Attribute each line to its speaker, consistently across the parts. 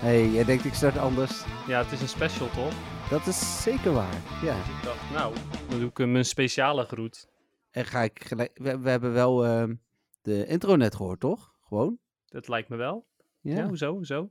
Speaker 1: Hey, jij denkt ik start anders?
Speaker 2: ja, het is een special toch?
Speaker 1: Dat is zeker waar. Ja.
Speaker 2: Dus ik dacht, nou, dan doe ik hem een speciale groet.
Speaker 1: En ga ik gelijk. We, we hebben wel ehm, de intro net gehoord, toch? Gewoon?
Speaker 2: Dat lijkt me wel. Ja,
Speaker 1: Ja.
Speaker 2: hoezo, hoezo?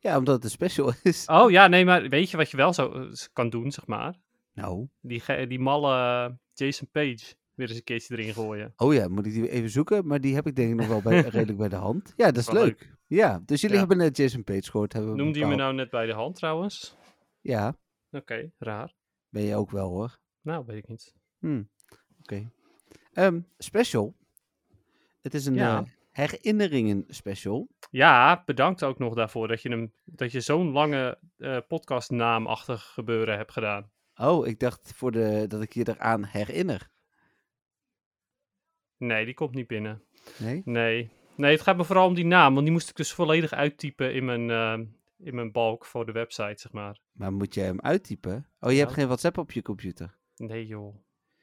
Speaker 1: Ja, omdat het een special is.
Speaker 2: Oh ja, nee, maar weet je wat je wel zo eh, kan doen, zeg maar?
Speaker 1: Nou.
Speaker 2: Die, die malle Jason Page weer eens een keertje erin gooien.
Speaker 1: Oh ja, moet ik die even zoeken? Maar die heb ik denk ik nog wel bij, redelijk bij de hand. Ja, dat is
Speaker 2: Wel
Speaker 1: leuk. Ja, dus jullie
Speaker 2: Ja.
Speaker 1: hebben net Jason Page gehoord. Hebben
Speaker 2: Noemde je me nou net bij de hand trouwens?
Speaker 1: Ja,
Speaker 2: Oké, raar.
Speaker 1: ben je ook wel hoor.
Speaker 2: Nou, weet ik niet.
Speaker 1: Hm. Oké. Ehm, special. Het is een
Speaker 2: Ja.
Speaker 1: eh, herinneringen special.
Speaker 2: Ja, bedankt ook nog daarvoor dat je, hem, dat je zo'n lange eh podcastnaamachtig gebeuren hebt gedaan.
Speaker 1: Oh, ik dacht voor de, dat ik je eraan herinner.
Speaker 2: Nee, die komt niet binnen.
Speaker 1: Nee?
Speaker 2: Nee. Nee, het gaat me vooral om die naam, want die moest ik dus volledig uittypen in mijn, eh, in mijn balk voor de website, zeg maar.
Speaker 1: Maar moet je hem uittypen? Oh, je hebt geen WhatsApp op je computer.
Speaker 2: Nee joh.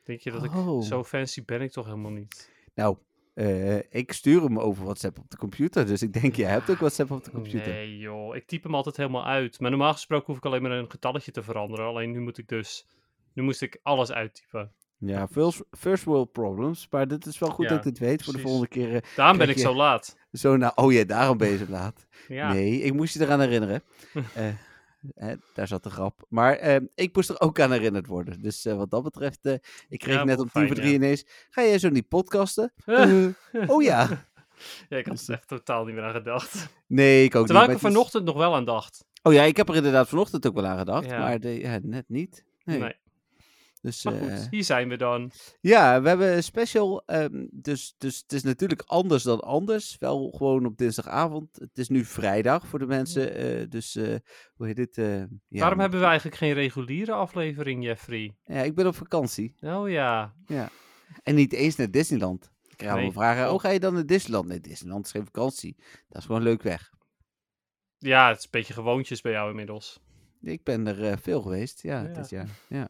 Speaker 2: Denk je dat
Speaker 1: Oh.
Speaker 2: ik zo fancy ben ik toch helemaal niet?
Speaker 1: Nou, eh, ik stuur hem over WhatsApp op de computer. Dus ik denk, jij hebt ook WhatsApp op de computer.
Speaker 2: Nee joh, ik typ hem altijd helemaal uit. Maar normaal gesproken hoef ik alleen maar een getalletje te veranderen. Alleen nu moet ik dus, nu moest ik alles uittypen.
Speaker 1: Ja, first, first world problems. Maar dit is wel goed
Speaker 2: Ja,
Speaker 1: dat ik dit weet voor de volgende keer. eh,
Speaker 2: Daarom ben ik zo laat.
Speaker 1: zo naar, oh ja, daarom ben je zo laat.
Speaker 2: Ja.
Speaker 1: Nee, ik moest je eraan herinneren. Eh, hè, daar zat de grap. Maar eh, ik moest er ook aan herinnerd worden. Dus eh, wat dat betreft, eh, ik kreeg
Speaker 2: Ja,
Speaker 1: net om tien voor drie ineens. Ga jij zo niet podcasten? Oh ja.
Speaker 2: Ja, ik had er echt totaal niet meer aan gedacht.
Speaker 1: Nee, ik ook
Speaker 2: Terwijl
Speaker 1: niet.
Speaker 2: ik er
Speaker 1: is-
Speaker 2: vanochtend nog wel aan dacht.
Speaker 1: Oh ja, ik heb er inderdaad vanochtend ook wel aan gedacht. Maar de, net niet. Nee.
Speaker 2: Nee.
Speaker 1: Dus,
Speaker 2: Maar
Speaker 1: eh,
Speaker 2: goed, hier zijn we dan.
Speaker 1: Ja, we hebben een special. ehm, dus, dus het is natuurlijk anders dan anders. Wel gewoon op dinsdagavond. Het is nu vrijdag voor de mensen. eh, dus eh, hoe heet dit? ja,
Speaker 2: Waarom hebben we eigenlijk geen reguliere aflevering, Jeffrey?
Speaker 1: Ja, ik ben op vakantie.
Speaker 2: Oh ja.
Speaker 1: En niet eens naar Disneyland. Ik krijg
Speaker 2: Nee,
Speaker 1: vragen.
Speaker 2: klopt.
Speaker 1: Oh, ga je dan naar Disneyland? Nee, Disneyland is geen vakantie. Dat is gewoon leuk weg.
Speaker 2: Ja, het is een beetje gewoontjes bij jou inmiddels.
Speaker 1: Ik ben er eh, veel geweest, ja,
Speaker 2: Ja.
Speaker 1: dit jaar. Ja.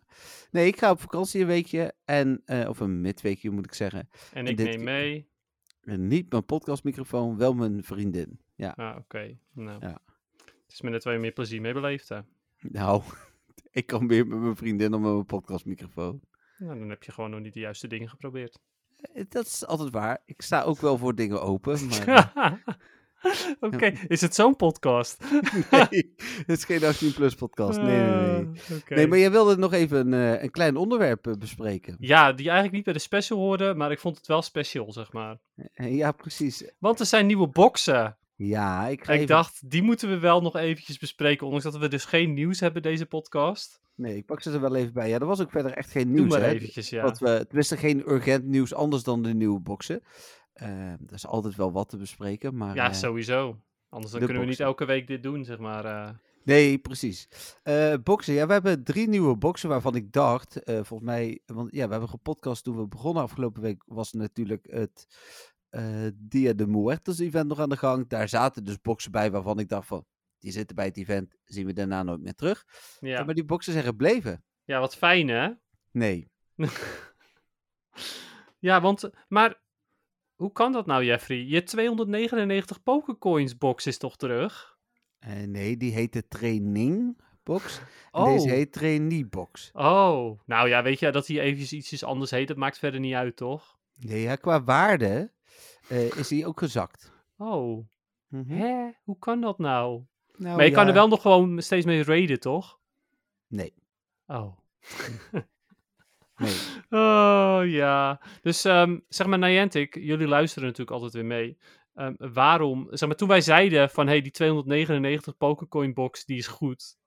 Speaker 1: Nee, ik ga op vakantie een weekje. En, eh, of een midweekje moet ik zeggen.
Speaker 2: En ik neem mee.
Speaker 1: Niet mijn podcastmicrofoon, wel mijn vriendin. Ja.
Speaker 2: Ah, oké. Nou.
Speaker 1: Ja.
Speaker 2: Het is me net waar je meer plezier mee beleefd, hè.
Speaker 1: Nou, ik kan meer met mijn vriendin dan met mijn podcastmicrofoon.
Speaker 2: Nou, dan heb je gewoon nog niet de juiste dingen geprobeerd.
Speaker 1: Eh, Dat is altijd waar. Ik sta ook wel voor dingen open, maar
Speaker 2: oké, is het zo'n podcast?
Speaker 1: nee, het is geen 18 plus podcast. Nee, nee, nee.
Speaker 2: Ah.
Speaker 1: Nee, maar jij wilde nog even een, eh, een klein onderwerp eh, bespreken.
Speaker 2: Ja, die eigenlijk niet bij de special hoorde, maar ik vond het wel special, zeg maar.
Speaker 1: Eh, Ja, precies.
Speaker 2: Want er zijn nieuwe boxen.
Speaker 1: Ja, ik
Speaker 2: ik dacht, die moeten we wel nog eventjes bespreken, ondanks dat we dus geen nieuws hebben deze podcast.
Speaker 1: Nee, ik pak ze er wel even bij. Ja, er was ook verder echt geen
Speaker 2: Doe
Speaker 1: nieuws,
Speaker 2: maar
Speaker 1: hè.
Speaker 2: eventjes, ja.
Speaker 1: Wat we, tenminste, geen urgent nieuws anders dan de nieuwe boxen. Eh er is altijd wel wat te bespreken, maar...
Speaker 2: Ja,
Speaker 1: eh,
Speaker 2: sowieso. Anders dan kunnen we niet elke week dit doen, zeg maar. eh.
Speaker 1: Nee, precies. Eh boxen, ja, we hebben drie nieuwe boxen waarvan ik dacht, eh, volgens mij, want ja, we hebben gepodcast toen we begonnen afgelopen week, was natuurlijk het eh, Dia de Muertos event nog aan de gang. Daar zaten dus boxen bij waarvan ik dacht van, die zitten bij het event, zien we daarna nooit meer terug.
Speaker 2: ja.
Speaker 1: Maar die boxen zijn gebleven.
Speaker 2: ja, wat fijn, hè?
Speaker 1: Nee.
Speaker 2: Ja, want, maar hoe kan dat nou, Jeffrey? Je 299 Pokécoins box is toch terug?
Speaker 1: Eh, nee, die heet de training box. En
Speaker 2: Oh.
Speaker 1: deze heet trainee box.
Speaker 2: Oh, nou ja, weet je dat hij eventjes ietsjes anders heet? Dat maakt verder niet uit, toch?
Speaker 1: Nee, ja, qua waarde eh, is die ook gezakt.
Speaker 2: Oh,
Speaker 1: Mhm.
Speaker 2: hè? Hoe kan dat nou?
Speaker 1: Nou,
Speaker 2: maar je kan er wel nog gewoon steeds mee raiden, toch?
Speaker 1: Nee,
Speaker 2: Oh.
Speaker 1: nee.
Speaker 2: Oh ja. Dus ehm, zeg maar, Niantic, jullie luisteren natuurlijk altijd weer mee. Ehm, waarom, zeg maar, toen wij zeiden van hey, die 299 Pokécoin box die is goed.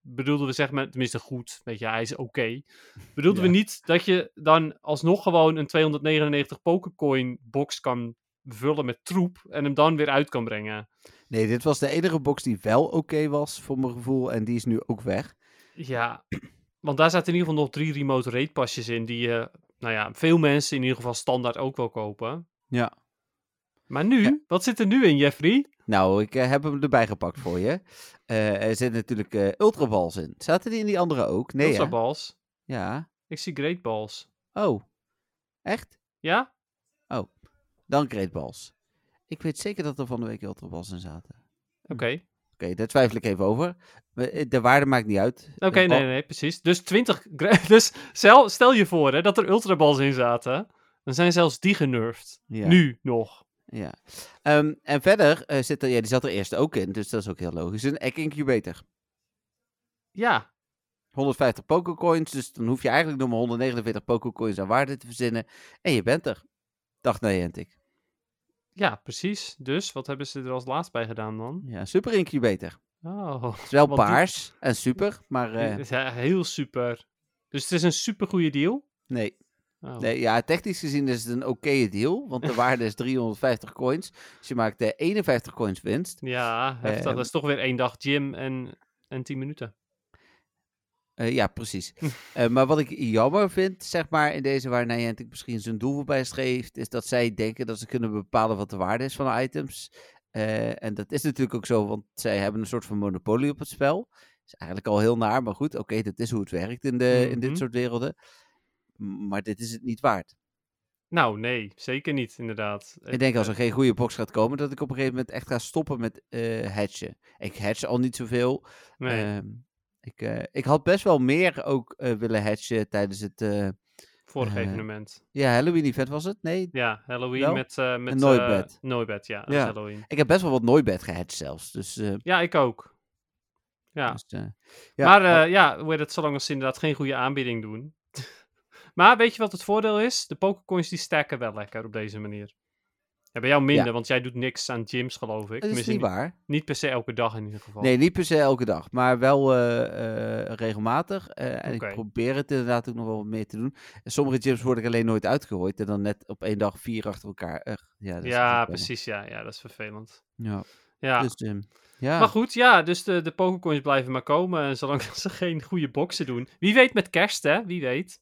Speaker 2: Bedoelden we zeg maar, tenminste goed, weet je, hij is oké. Bedoelden we niet dat je dan alsnog gewoon een 299 Pokécoin box kan vullen met troep en hem dan weer uit kan brengen.
Speaker 1: Nee, dit was de enige box die wel oké was, voor mijn gevoel. En die is nu ook weg.
Speaker 2: Ja, want daar zaten in ieder geval nog drie remote rate pasjes in. Die, eh, nou ja, veel mensen in ieder geval standaard ook wel kopen.
Speaker 1: Ja.
Speaker 2: Maar nu,
Speaker 1: Ja.
Speaker 2: wat zit er nu in, Jeffrey?
Speaker 1: Nou, ik eh, heb hem erbij gepakt voor je. Eh, er zitten natuurlijk eh ultraballs in. Zaten die in die andere ook? Nee,
Speaker 2: Ultra
Speaker 1: hè?
Speaker 2: balls.
Speaker 1: Ja.
Speaker 2: Ik zie great balls.
Speaker 1: Oh. Echt?
Speaker 2: Ja?
Speaker 1: Dan Great Balls. Ik weet zeker dat er van de week ultraballs in zaten.
Speaker 2: Oké.
Speaker 1: Oké, daar twijfel ik even over. Eh, De waarde maakt niet uit.
Speaker 2: Oké,
Speaker 1: Eh,
Speaker 2: nee, nee, nee, precies. Dus 20. gra- Dus stel, stel je voor hè, dat er ultra balls in zaten. Dan zijn zelfs die genervd.
Speaker 1: Ja.
Speaker 2: Nu nog.
Speaker 1: Ja. Ehm, en verder eh, zit er, ja, die zat er eerst ook in, dus dat is ook heel logisch. Een Egg Incubator.
Speaker 2: Ja,
Speaker 1: 150 Pokécoins, dus dan hoef je eigenlijk nog maar 149 Pokécoins aan waarde te verzinnen. En je bent er. Dacht Niantic.
Speaker 2: Ja, precies. Dus wat hebben ze er als laatst bij gedaan dan?
Speaker 1: Ja, Super Incubator.
Speaker 2: Oh,
Speaker 1: Het is wel
Speaker 2: die-
Speaker 1: paars en super, maar eh,
Speaker 2: ja, heel super. Dus het is een super goede deal.
Speaker 1: nee.
Speaker 2: Oh.
Speaker 1: nee. Ja, technisch gezien is het een oké deal, want de waarde is 350 coins. Dus je maakt eh 51 coins winst.
Speaker 2: Ja, heftig.
Speaker 1: Ehm.
Speaker 2: dat is toch weer één dag gym en, en 10 minuten.
Speaker 1: Eh, ja, precies. Eh, maar wat ik jammer vind, zeg maar, in deze waar Niantic misschien zijn doel voorbij schreef, is dat zij denken dat ze kunnen bepalen wat de waarde is van de items. Eh, en dat is natuurlijk ook zo, want zij hebben een soort van monopolie op het spel. is eigenlijk al heel naar, maar goed, oké, dat is hoe het werkt in, de, in dit
Speaker 2: Mhm.
Speaker 1: soort werelden. Maar dit is het niet waard.
Speaker 2: Nou, nee, zeker niet, inderdaad.
Speaker 1: Ik denk als er geen goede box gaat komen, dat ik op een gegeven moment echt ga stoppen met eh hatchen. Ik hatch al niet zoveel.
Speaker 2: Nee,
Speaker 1: Ehm, ik, eh, ik had best wel meer ook eh, willen hatchen tijdens het... eh,
Speaker 2: vorig
Speaker 1: eh,
Speaker 2: evenement.
Speaker 1: Ja, Halloween event was het? Nee.
Speaker 2: Ja, Halloween
Speaker 1: wel?
Speaker 2: met... eh met
Speaker 1: Nooibed.
Speaker 2: Nooibed, ja.
Speaker 1: Ja.
Speaker 2: Halloween.
Speaker 1: Ik heb best wel wat Nooibed gehatcht zelfs. Dus,
Speaker 2: Ja, ik ook. Ja.
Speaker 1: dus, ja,
Speaker 2: maar eh, ja, hoe het, zolang ze inderdaad geen goede aanbieding doen. maar weet je wat het voordeel is? De Pokécoins die stacken wel lekker op deze manier. Ja, bij jou minder,
Speaker 1: Ja.
Speaker 2: want jij doet niks aan gyms, geloof ik.
Speaker 1: dat is niet waar.
Speaker 2: niet per se elke dag in ieder geval.
Speaker 1: Nee, niet per se elke dag. Maar wel eh, eh, regelmatig. eh, en ik probeer het inderdaad ook nog wel wat meer te doen. En sommige gyms word ik alleen nooit uitgegooid. En dan net op één dag vier achter elkaar. Ja, dat
Speaker 2: ja, precies. Ja, ja, dat is vervelend. Ja.
Speaker 1: Ja, dus ehm, ja.
Speaker 2: Maar goed, ja, dus de, de Pokécoins blijven maar komen. En zolang ze geen goede boxen doen. Wie weet met kerst, hè? Wie weet.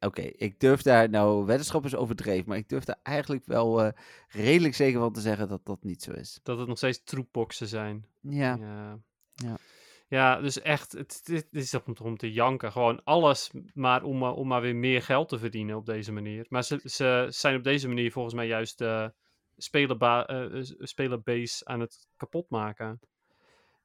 Speaker 1: Oké, ik durf daar, nou, weddenschap is overdreven, maar ik durf daar eigenlijk wel eh, redelijk zeker van te zeggen dat dat niet zo is.
Speaker 2: Dat het nog steeds troepboxen zijn.
Speaker 1: Ja,
Speaker 2: Ja.
Speaker 1: Ja.
Speaker 2: Ja, dus echt, het, het, is om, te- om te janken. Gewoon alles maar om, maar- om maar weer meer geld te verdienen op deze manier. Maar ze, ze zijn op deze manier volgens mij juist de spelerba- eh, eh, spelerbase aan het kapotmaken.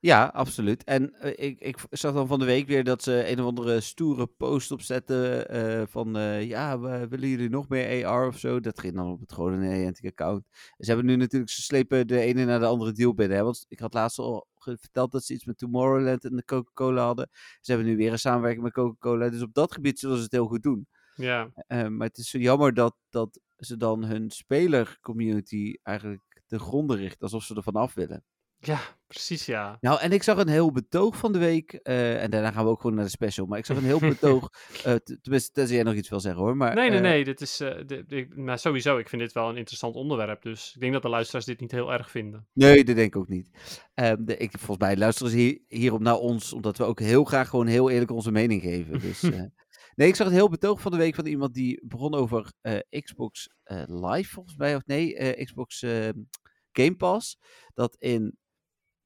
Speaker 1: Ja, absoluut. En eh, ik, ik zag dan van de week weer dat ze een of andere stoere post opzetten eh, van, eh, ja, we, willen jullie nog meer AR of zo? Dat ging dan op het gewone Niantic account. Ze hebben nu natuurlijk, ze slepen de ene naar de andere deal binnen, hè? want ik had laatst al verteld dat ze iets met Tomorrowland en de Coca-Cola hadden. Ze hebben nu weer een samenwerking met Coca-Cola, dus op dat gebied zullen ze het heel goed doen.
Speaker 2: Ja,
Speaker 1: maar het is zo jammer dat, dat ze dan hun spelercommunity eigenlijk te gronden richten, alsof ze er vanaf willen.
Speaker 2: Ja precies ja.
Speaker 1: Nou, en ik zag een heel betoog van de week, eh, en daarna gaan we ook gewoon naar de special, maar ik zag een heel betoog, t- tenminste, tenzij jij nog iets wil zeggen hoor, maar...
Speaker 2: Nee, nee,
Speaker 1: eh,
Speaker 2: nee, dit is, maar sowieso, ik vind dit wel een interessant onderwerp. Dus ik denk dat de luisteraars dit niet heel erg vinden.
Speaker 1: Nee, dat denk ik ook niet. Ehm, de, ik, volgens mij luisteren ze hier, hierop naar ons, omdat we ook heel graag gewoon heel eerlijk onze mening geven. Dus, nee, ik zag een heel betoog van de week van iemand die begon over Xbox Live, volgens mij, of nee, Xbox eh, Game Pass. Dat in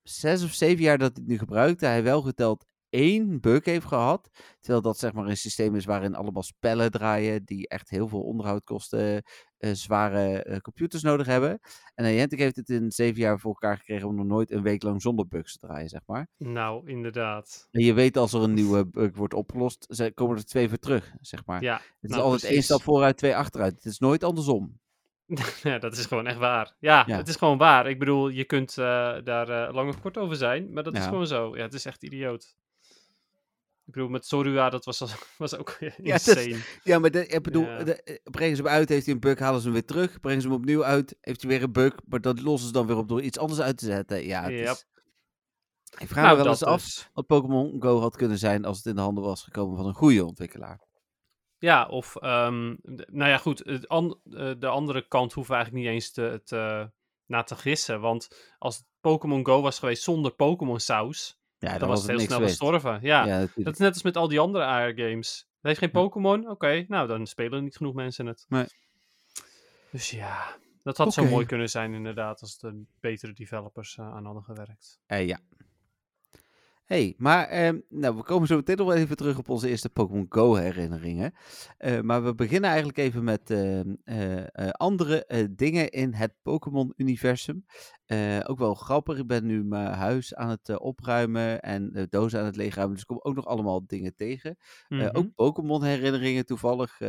Speaker 1: zes of zeven jaar dat hij het nu gebruikte, hij wel geteld één bug heeft gehad. Terwijl dat zeg maar een systeem is waarin allemaal spellen draaien die echt heel veel onderhoud kosten, eh, zware eh, computers nodig hebben. En Niantic heeft het in zeven jaar voor elkaar gekregen om nog nooit een week lang zonder bugs te draaien, zeg maar.
Speaker 2: Nou, inderdaad.
Speaker 1: En je weet als er een nieuwe bug wordt opgelost, komen er twee voor terug, zeg maar.
Speaker 2: Ja,
Speaker 1: het is
Speaker 2: nou,
Speaker 1: altijd één stap vooruit, twee achteruit. Het is nooit andersom.
Speaker 2: ja, dat is gewoon echt waar. Ja,
Speaker 1: Ja.
Speaker 2: het is gewoon waar. Ik bedoel, je kunt eh, daar eh, lang of kort over zijn, maar dat is
Speaker 1: Ja.
Speaker 2: gewoon zo. Ja, het is echt idioot. Ik bedoel, met Sorua, dat was, was ook
Speaker 1: is-
Speaker 2: insane.
Speaker 1: Ja, maar de, ik bedoel,
Speaker 2: Ja.
Speaker 1: de- eh, brengen ze hem uit, heeft hij een bug, halen ze hem weer terug. Brengen ze hem opnieuw uit, heeft hij weer een bug. Maar dat lossen ze dan weer op door iets anders uit te zetten. Ja, het
Speaker 2: Yep.
Speaker 1: is... Ik vraag
Speaker 2: Nou,
Speaker 1: me wel
Speaker 2: dat
Speaker 1: eens af
Speaker 2: dus.
Speaker 1: wat Pokémon Go had kunnen zijn als het in de handen was gekomen van een goede ontwikkelaar.
Speaker 2: Ja, of, ehm, nou ja, goed. Het an- eh, de andere kant hoeven we eigenlijk niet eens te, te, naar te gissen. Want als Pokémon Go was geweest zonder Pokémon saus,
Speaker 1: Ja,
Speaker 2: dan was het heel snel
Speaker 1: geweest.
Speaker 2: gestorven. Ja,
Speaker 1: Ja,
Speaker 2: dat is net als met al die andere AR-games. Het heeft geen. Pokémon, oké, nou dan spelen niet genoeg mensen het.
Speaker 1: Nee.
Speaker 2: Dus ja, dat had zo mooi kunnen zijn inderdaad, als er betere developers eh, aan hadden gewerkt.
Speaker 1: Eh, ja. Hey, maar ehm, nou, we komen zo meteen nog wel even terug op onze eerste Pokémon Go herinneringen. Eh, maar we beginnen eigenlijk even met ehm, eh, eh, andere dingen in het Pokémon universum. Ook wel grappig, ik ben nu mijn huis aan het opruimen en de dozen aan het leegruimen. Dus ik kom ook nog allemaal dingen tegen. Eh,
Speaker 2: Mhm.
Speaker 1: ook Pokémon herinneringen toevallig.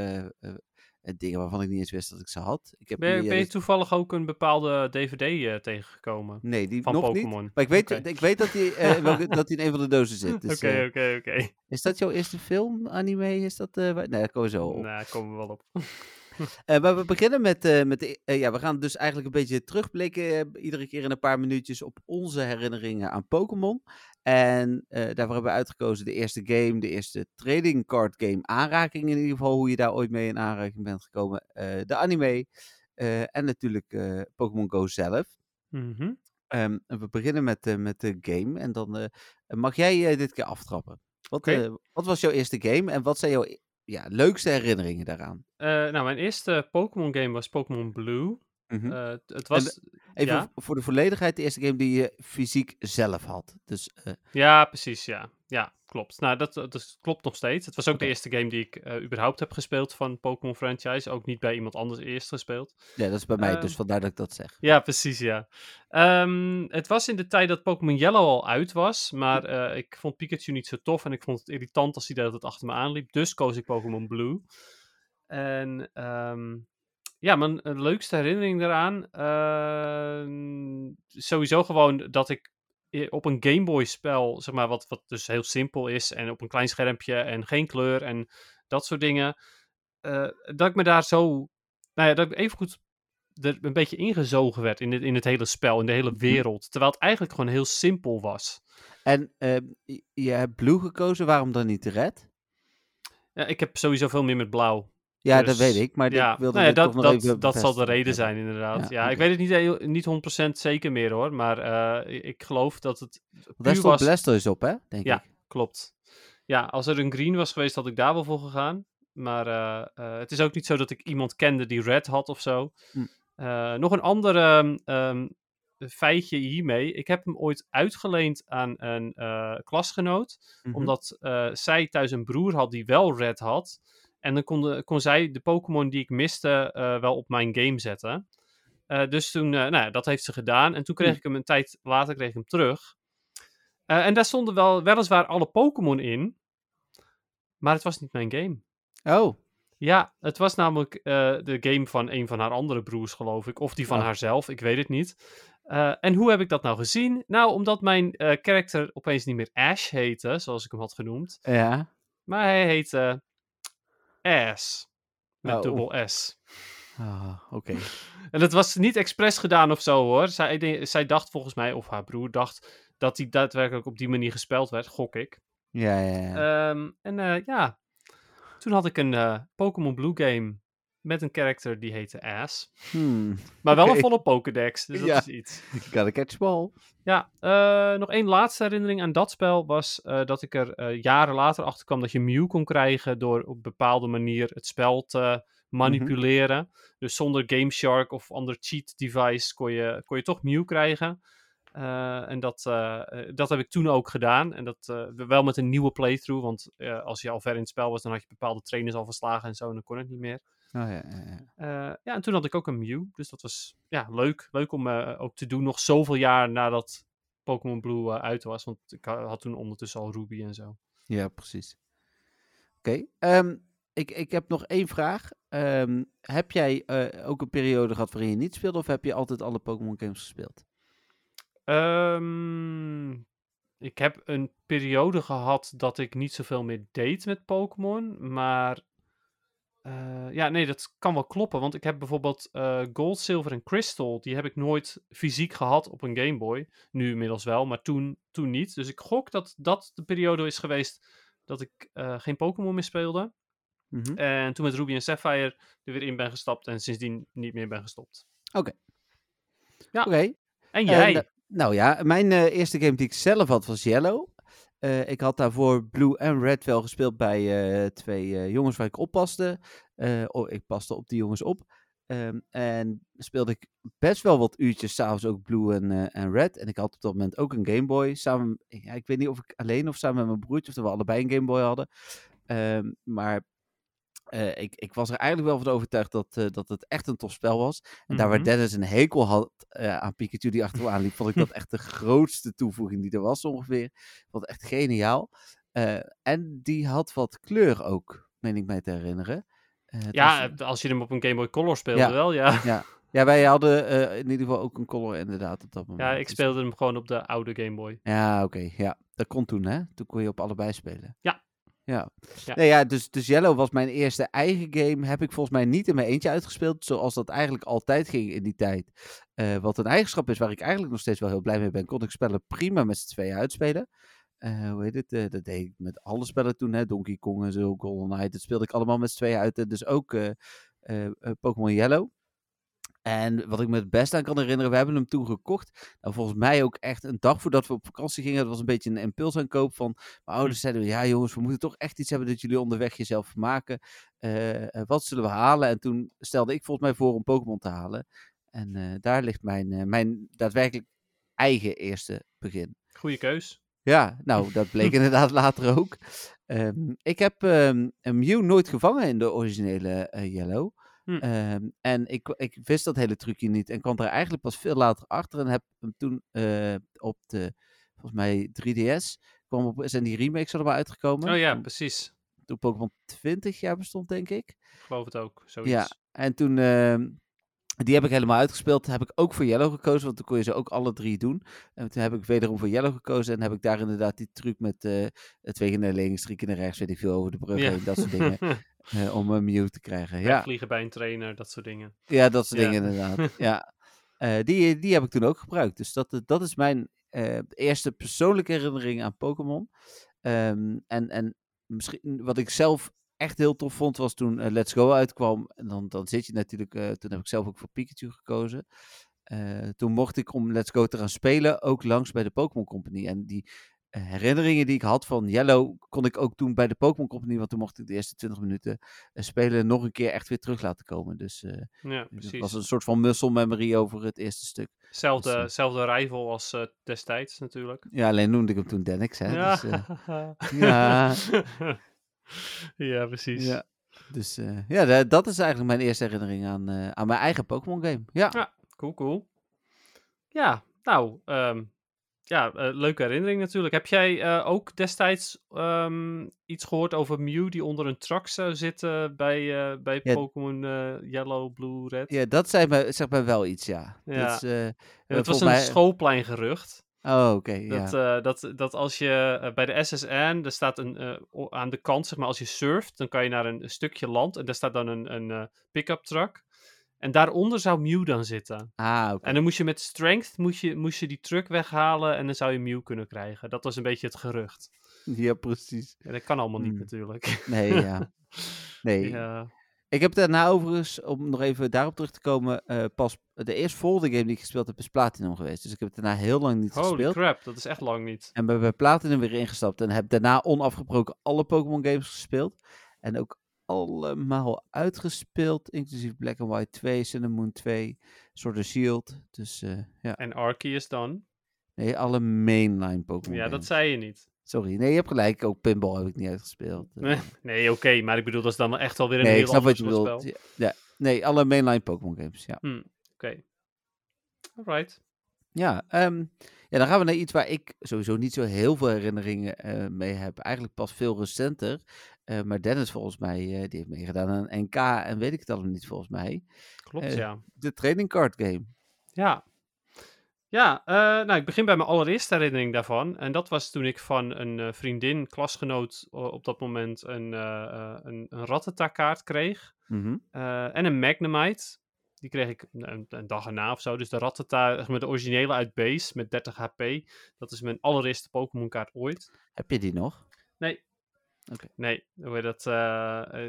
Speaker 1: Eh, eh, eh, dingen waarvan ik niet eens wist dat ik ze had. Ik heb
Speaker 2: Ben, je-
Speaker 1: hier,
Speaker 2: ben je
Speaker 1: dus-
Speaker 2: toevallig ook een bepaalde DVD eh, tegengekomen?
Speaker 1: Nee, die
Speaker 2: van
Speaker 1: nog niet.
Speaker 2: Pokémon?
Speaker 1: Maar ik weet, ik weet dat hij eh, welke- dat die in een van de dozen zit. Dus,
Speaker 2: Oké,
Speaker 1: eh,
Speaker 2: oké, oké.
Speaker 1: Is dat jouw eerste film, anime? Is dat, eh, waar- nee, daar komen we zo op.
Speaker 2: Nou, daar komen we wel op.
Speaker 1: Eh, maar we beginnen met, eh, met de, eh, ja, we gaan dus eigenlijk een beetje terugblikken, iedere keer in een paar minuutjes, op onze herinneringen aan Pokémon. En daarvoor hebben we uitgekozen de eerste game, de eerste trading card game aanraking in ieder geval, hoe je daar ooit mee in aanraking bent gekomen. de anime en natuurlijk Pokémon Go zelf.
Speaker 2: Mhm.
Speaker 1: Ehm, we beginnen met, eh, met de game en dan mag jij dit keer aftrappen. Wat, wat was jouw eerste game en wat zijn jouw ja, leukste herinneringen daaraan?
Speaker 2: Eh, nou, mijn eerste Pokémon game was Pokémon Blue.
Speaker 1: Mhm.
Speaker 2: Eh, het was...
Speaker 1: Even
Speaker 2: ja?
Speaker 1: v- voor de volledigheid, de eerste game die je fysiek zelf had. Dus eh,
Speaker 2: Ja, precies, ja. Ja, klopt. Nou, dat, dat klopt nog steeds. Het was ook de eerste game die ik eh, überhaupt heb gespeeld van Pokémon franchise. Ook niet bij iemand anders eerst gespeeld.
Speaker 1: ja, dat is bij mij,
Speaker 2: Ehm,
Speaker 1: dus vandaar dat ik dat zeg.
Speaker 2: Ja, precies, ja. Ehm, het was in de tijd dat Pokémon Yellow al uit was, maar eh, ik vond Pikachu niet zo tof en ik vond het irritant als hij tijd achter me aanliep. Dus koos ik Pokémon Blue. En ehm, ja, mijn eh, leukste herinnering daaraan, ehm, sowieso gewoon dat ik i- op een Game Boy spel, zeg maar, wat, wat dus heel simpel is en op een klein schermpje en geen kleur en dat soort dingen, eh, dat ik me daar zo, nou ja, dat ik even goed er een beetje ingezogen werd in het, in het hele spel, in de hele wereld. Terwijl het eigenlijk gewoon heel simpel was.
Speaker 1: En ehm, je- je hebt Blue gekozen, waarom dan niet Red?
Speaker 2: Ja, ik heb sowieso veel meer met blauw.
Speaker 1: Ja, dat
Speaker 2: Dus,
Speaker 1: weet ik, maar
Speaker 2: ja,
Speaker 1: ik wilde
Speaker 2: nou ja, dat, dat,
Speaker 1: even
Speaker 2: dat zal de reden zijn, inderdaad. Ja,
Speaker 1: Ja,
Speaker 2: ik weet het niet, heel- niet 100% zeker meer hoor, maar eh, ik geloof dat het.
Speaker 1: Daar
Speaker 2: was-
Speaker 1: Blastoise op, hè? Denk
Speaker 2: Ja.
Speaker 1: ik.
Speaker 2: Klopt. Ja, als er een green was geweest, had ik daar wel voor gegaan. Maar eh, eh, het is ook niet zo dat ik iemand kende die red had of zo.
Speaker 1: Hm.
Speaker 2: Nog een ander ehm, ehm, feitje hiermee. Ik heb hem ooit uitgeleend aan een klasgenoot.
Speaker 1: Mhm.
Speaker 2: Omdat zij thuis een broer had die wel red had. En dan kon, kon zij de Pokémon die ik miste eh, wel op mijn game zetten. Eh, dus toen, eh, nou ja, dat heeft ze gedaan. En toen kreeg ik hem een tijd later kreeg ik hem terug. En daar stonden wel weliswaar alle Pokémon in. Maar het was niet mijn game.
Speaker 1: Oh,
Speaker 2: Ja, het was namelijk de game van een van haar andere broers, geloof ik. Of die van
Speaker 1: Oh.
Speaker 2: haarzelf, ik weet het niet. En hoe heb ik dat nou gezien? Nou, omdat mijn karakter opeens niet meer Ash heette, zoals ik hem had genoemd.
Speaker 1: ja.
Speaker 2: Maar hij heette Ass. Met
Speaker 1: Oh.
Speaker 2: dubbel S.
Speaker 1: Ah, Oké.
Speaker 2: En dat was niet expres gedaan of zo hoor. Zij, zij dacht volgens mij, of haar broer dacht, dat hij daadwerkelijk op die manier gespeld werd, gok ik.
Speaker 1: Ja, ja, ja.
Speaker 2: Ehm, en eh, ja, toen had ik een eh, Pokémon Blue game met een karakter die heette Ass.
Speaker 1: Hmm.
Speaker 2: Maar wel een volle Pokédex, dus dat
Speaker 1: Ja.
Speaker 2: is iets.
Speaker 1: Gotta catch ball.
Speaker 2: Ja, eh, nog één laatste herinnering aan dat spel was eh, dat ik er eh, jaren later achter kwam dat je Mew kon krijgen door op een bepaalde manier het spel te manipuleren. Dus zonder Game Shark of ander cheat device kon je, kon je toch Mew krijgen. En dat, dat heb ik toen ook gedaan. En dat wel met een nieuwe playthrough. Want als je al ver in het spel was, dan had je bepaalde trainers al verslagen en zo. En dan kon het niet meer.
Speaker 1: Oh, ja, ja, ja.
Speaker 2: Eh, ja, en toen had ik ook een Mew. Dus dat was ja, leuk. Leuk om eh, ook te doen. Nog zoveel jaar nadat Pokémon Blue eh, uit was. Want ik ha- had toen ondertussen al Ruby en zo.
Speaker 1: Ja, precies. Oké. ehm, ik, ik heb nog één vraag. Ehm, heb jij ook een periode gehad waarin je niet speelde, of heb je altijd alle Pokémon games gespeeld?
Speaker 2: Ehm, ik heb een periode gehad dat ik niet zoveel meer deed met Pokémon. Maar eh, ja, nee, dat kan wel kloppen. Want ik heb bijvoorbeeld eh, Gold, Silver en Crystal. Die heb ik nooit fysiek gehad op een Game Boy. Nu inmiddels wel, maar toen, toen niet. Dus ik gok dat dat de periode is geweest dat ik eh, geen Pokémon meer speelde.
Speaker 1: Mhm.
Speaker 2: En toen met Ruby en Sapphire er weer in ben gestapt. En sindsdien niet meer ben gestopt.
Speaker 1: Ja,
Speaker 2: Ja.
Speaker 1: Oké.
Speaker 2: En jij?
Speaker 1: nou- nou ja, mijn eerste game die ik zelf had was Yellow. Eh, ik had daarvoor Blue en Red wel gespeeld bij eh, twee eh, jongens waar ik oppaste. Oh, ik paste op die jongens op. Ehm, en speelde ik best wel wat uurtjes s'avonds ook Blue en, en Red. En ik had op dat moment ook een Game Boy. Samen, ja, ik weet niet of ik alleen of samen met mijn broertje, of dat we allebei een Game Boy hadden. Ehm, maar eh, ik, ik was er eigenlijk wel van overtuigd dat, eh, dat het echt een tof spel was. En daar waar
Speaker 2: Mhm.
Speaker 1: Dennis een hekel had eh, aan Pikachu die achter me aanliep, vond ik dat echt de grootste toevoeging die er was ongeveer. Ik vond het echt geniaal. En die had wat kleur ook, meen ik mij te herinneren.
Speaker 2: Ja,
Speaker 1: was-
Speaker 2: als je hem op een Game Boy Color speelde
Speaker 1: Ja.
Speaker 2: wel, ja.
Speaker 1: ja, wij hadden in ieder geval ook een color inderdaad op dat moment.
Speaker 2: Ja, ik
Speaker 1: Dus-
Speaker 2: speelde hem gewoon op de oude Game Boy.
Speaker 1: Ja, oké. ja, dat kon toen, hè? Toen kon je op allebei spelen.
Speaker 2: Ja.
Speaker 1: Ja.
Speaker 2: Ja.
Speaker 1: Nee, ja, dus, dus Yellow was mijn eerste eigen game. Heb ik volgens mij niet in mijn eentje uitgespeeld, zoals dat eigenlijk altijd ging in die tijd. Eh, wat een eigenschap is waar ik eigenlijk nog steeds wel heel blij mee ben, kon ik spellen prima met z'n tweeën uitspelen. Eh, hoe heet het? Eh, dat deed ik met alle spellen toen, hè? Donkey Kong en zo, Golden Knight. Dat speelde ik allemaal met z'n tweeën uit. Dus ook Pokémon Yellow. En wat ik me het best aan kan herinneren, we hebben hem toen gekocht. Nou, volgens mij ook echt een dag voordat we op vakantie gingen. Dat was een beetje een impulsaankoop van mijn ouders. Zeiden we, ja jongens, we moeten toch echt iets hebben dat jullie onderweg jezelf vermaken. Eh, eh, wat zullen we halen? En toen stelde ik volgens mij voor om Pokémon te halen. En eh, daar ligt mijn, mijn daadwerkelijk eigen eerste begin.
Speaker 2: Goeie keus.
Speaker 1: Ja, nou, dat bleek inderdaad later ook. Ehm, ik heb ehm, een Mew nooit gevangen in de originele Yellow.
Speaker 2: Hm.
Speaker 1: Ehm, en ik, ik wist dat hele trucje niet en kwam er eigenlijk pas veel later achter. En heb hem toen eh, op de, volgens mij 3DS, kwam op, zijn die remakes allemaal uitgekomen.
Speaker 2: Oh ja, precies.
Speaker 1: toen Pokémon 20 jaar bestond, denk ik.
Speaker 2: Ik geloof het ook. Zoiets.
Speaker 1: Ja, en toen, ehm, die heb ik helemaal uitgespeeld. Heb ik ook voor Yellow gekozen, want toen kon je ze ook alle drie doen. En toen heb ik wederom voor Yellow gekozen en heb ik daar inderdaad die truc met eh twee keer naar links, drie keer naar rechts, weet ik veel, over de brug
Speaker 2: Ja.
Speaker 1: heen, dat soort dingen, eh, om een Mew te krijgen. Ja,
Speaker 2: Vliegen bij een trainer, dat soort dingen.
Speaker 1: ja dat soort
Speaker 2: Ja.
Speaker 1: dingen inderdaad. ja. Eh, die, die heb ik toen ook gebruikt. Dus dat, dat is mijn eerste persoonlijke herinnering aan Pokémon. Ehm, en, en misschien wat ik zelf echt heel tof vond, was toen eh, Let's Go uitkwam. En dan, dan zit je natuurlijk, eh, toen heb ik zelf ook voor Pikachu gekozen. Eh, toen mocht ik om Let's Go te gaan spelen, ook langs bij de Pokémon Company. En die herinneringen die ik had van Yellow, kon ik ook toen bij de Pokémon Company, want toen mocht ik de eerste 20 minuten spelen nog een keer echt weer terug laten komen. Dus
Speaker 2: Ja, precies.
Speaker 1: was een soort van muscle memory over het eerste stuk.
Speaker 2: Zelfde,
Speaker 1: dus,
Speaker 2: zelfde rival als destijds natuurlijk.
Speaker 1: Ja, alleen noemde ik hem toen Denix, hè.
Speaker 2: ja.
Speaker 1: Dus, ja.
Speaker 2: ja, precies.
Speaker 1: ja. Dus eh, ja, da- dat is eigenlijk mijn eerste herinnering aan, eh, aan mijn eigen Pokémon game. Ja.
Speaker 2: Ja. Cool, cool. Ja, nou, ehm, ja, eh, leuke herinnering natuurlijk. Heb jij ook destijds ehm, iets gehoord over Mew die onder een truck zou zitten bij, bij
Speaker 1: Ja.
Speaker 2: Pokémon Yellow, Blue, Red?
Speaker 1: ja, dat zei me, zegt mij wel iets, ja.
Speaker 2: Ja. Het was een
Speaker 1: mij-
Speaker 2: schoolpleingerucht.
Speaker 1: Oh, oké.
Speaker 2: Dat, eh, dat, dat als je eh, bij de SSN, er staat een, eh, aan de kant, zeg maar, als je surft, dan kan je naar een, een stukje land en daar staat dan een, een pick-up truck. En daaronder zou Mew dan zitten.
Speaker 1: ah, oké.
Speaker 2: En dan moest je met strength moest je, moest je die truck weghalen en dan zou je Mew kunnen krijgen. Dat was een beetje het gerucht.
Speaker 1: Ja, precies.
Speaker 2: Ja, dat kan allemaal niet
Speaker 1: Hmm.
Speaker 2: natuurlijk.
Speaker 1: Nee, ja. Nee.
Speaker 2: ja.
Speaker 1: Ik heb daarna overigens, om nog even daarop terug te komen, eh, pas de eerste volgende game die ik gespeeld heb is Platinum geweest. Dus ik heb het daarna heel lang niet
Speaker 2: Holy
Speaker 1: gespeeld.
Speaker 2: crap, dat is echt lang niet.
Speaker 1: En ben bij Platinum weer ingestapt en heb daarna onafgebroken alle Pokémon games gespeeld. En ook allemaal uitgespeeld, inclusief Black and White 2, Sun and Moon 2, Sword and Shield. Dus eh, ja,
Speaker 2: En Arceus dan?
Speaker 1: nee, alle mainline Pokémon
Speaker 2: Ja, dat zei je niet.
Speaker 1: Sorry, nee, je hebt gelijk. Ook Pinball heb ik niet uitgespeeld. Eh,
Speaker 2: Nee, nee oké, maar ik bedoel, dat is dan echt wel weer een
Speaker 1: nee,
Speaker 2: heel
Speaker 1: ik snap wat je bedoelt. Ja, ja. nee, alle mainline Pokémon games, ja.
Speaker 2: Oké. Alright.
Speaker 1: Ja, ehm, ja, dan gaan we naar iets waar ik sowieso niet zo heel veel herinneringen eh, mee heb. Eigenlijk pas veel recenter. Eh, maar Dennis volgens mij, die heeft meegedaan aan een NK en weet ik het allemaal niet volgens mij.
Speaker 2: Klopt, ja.
Speaker 1: De trading card game.
Speaker 2: Ja. Ja, eh, nou, ik begin bij mijn allereerste herinnering daarvan. En dat was toen ik van een eh, vriendin, klasgenoot, op dat moment een, eh een, een kreeg.
Speaker 1: Mhm.
Speaker 2: En een Magnemite. Die kreeg ik een, een dag erna of zo. Dus de Rattata, zeg maar de originele uit base met 30 HP. Dat is mijn allereerste Pokémon-kaart ooit.
Speaker 1: Heb je die nog?
Speaker 2: Nee.
Speaker 1: Oké.
Speaker 2: Nee, hoe heet dat?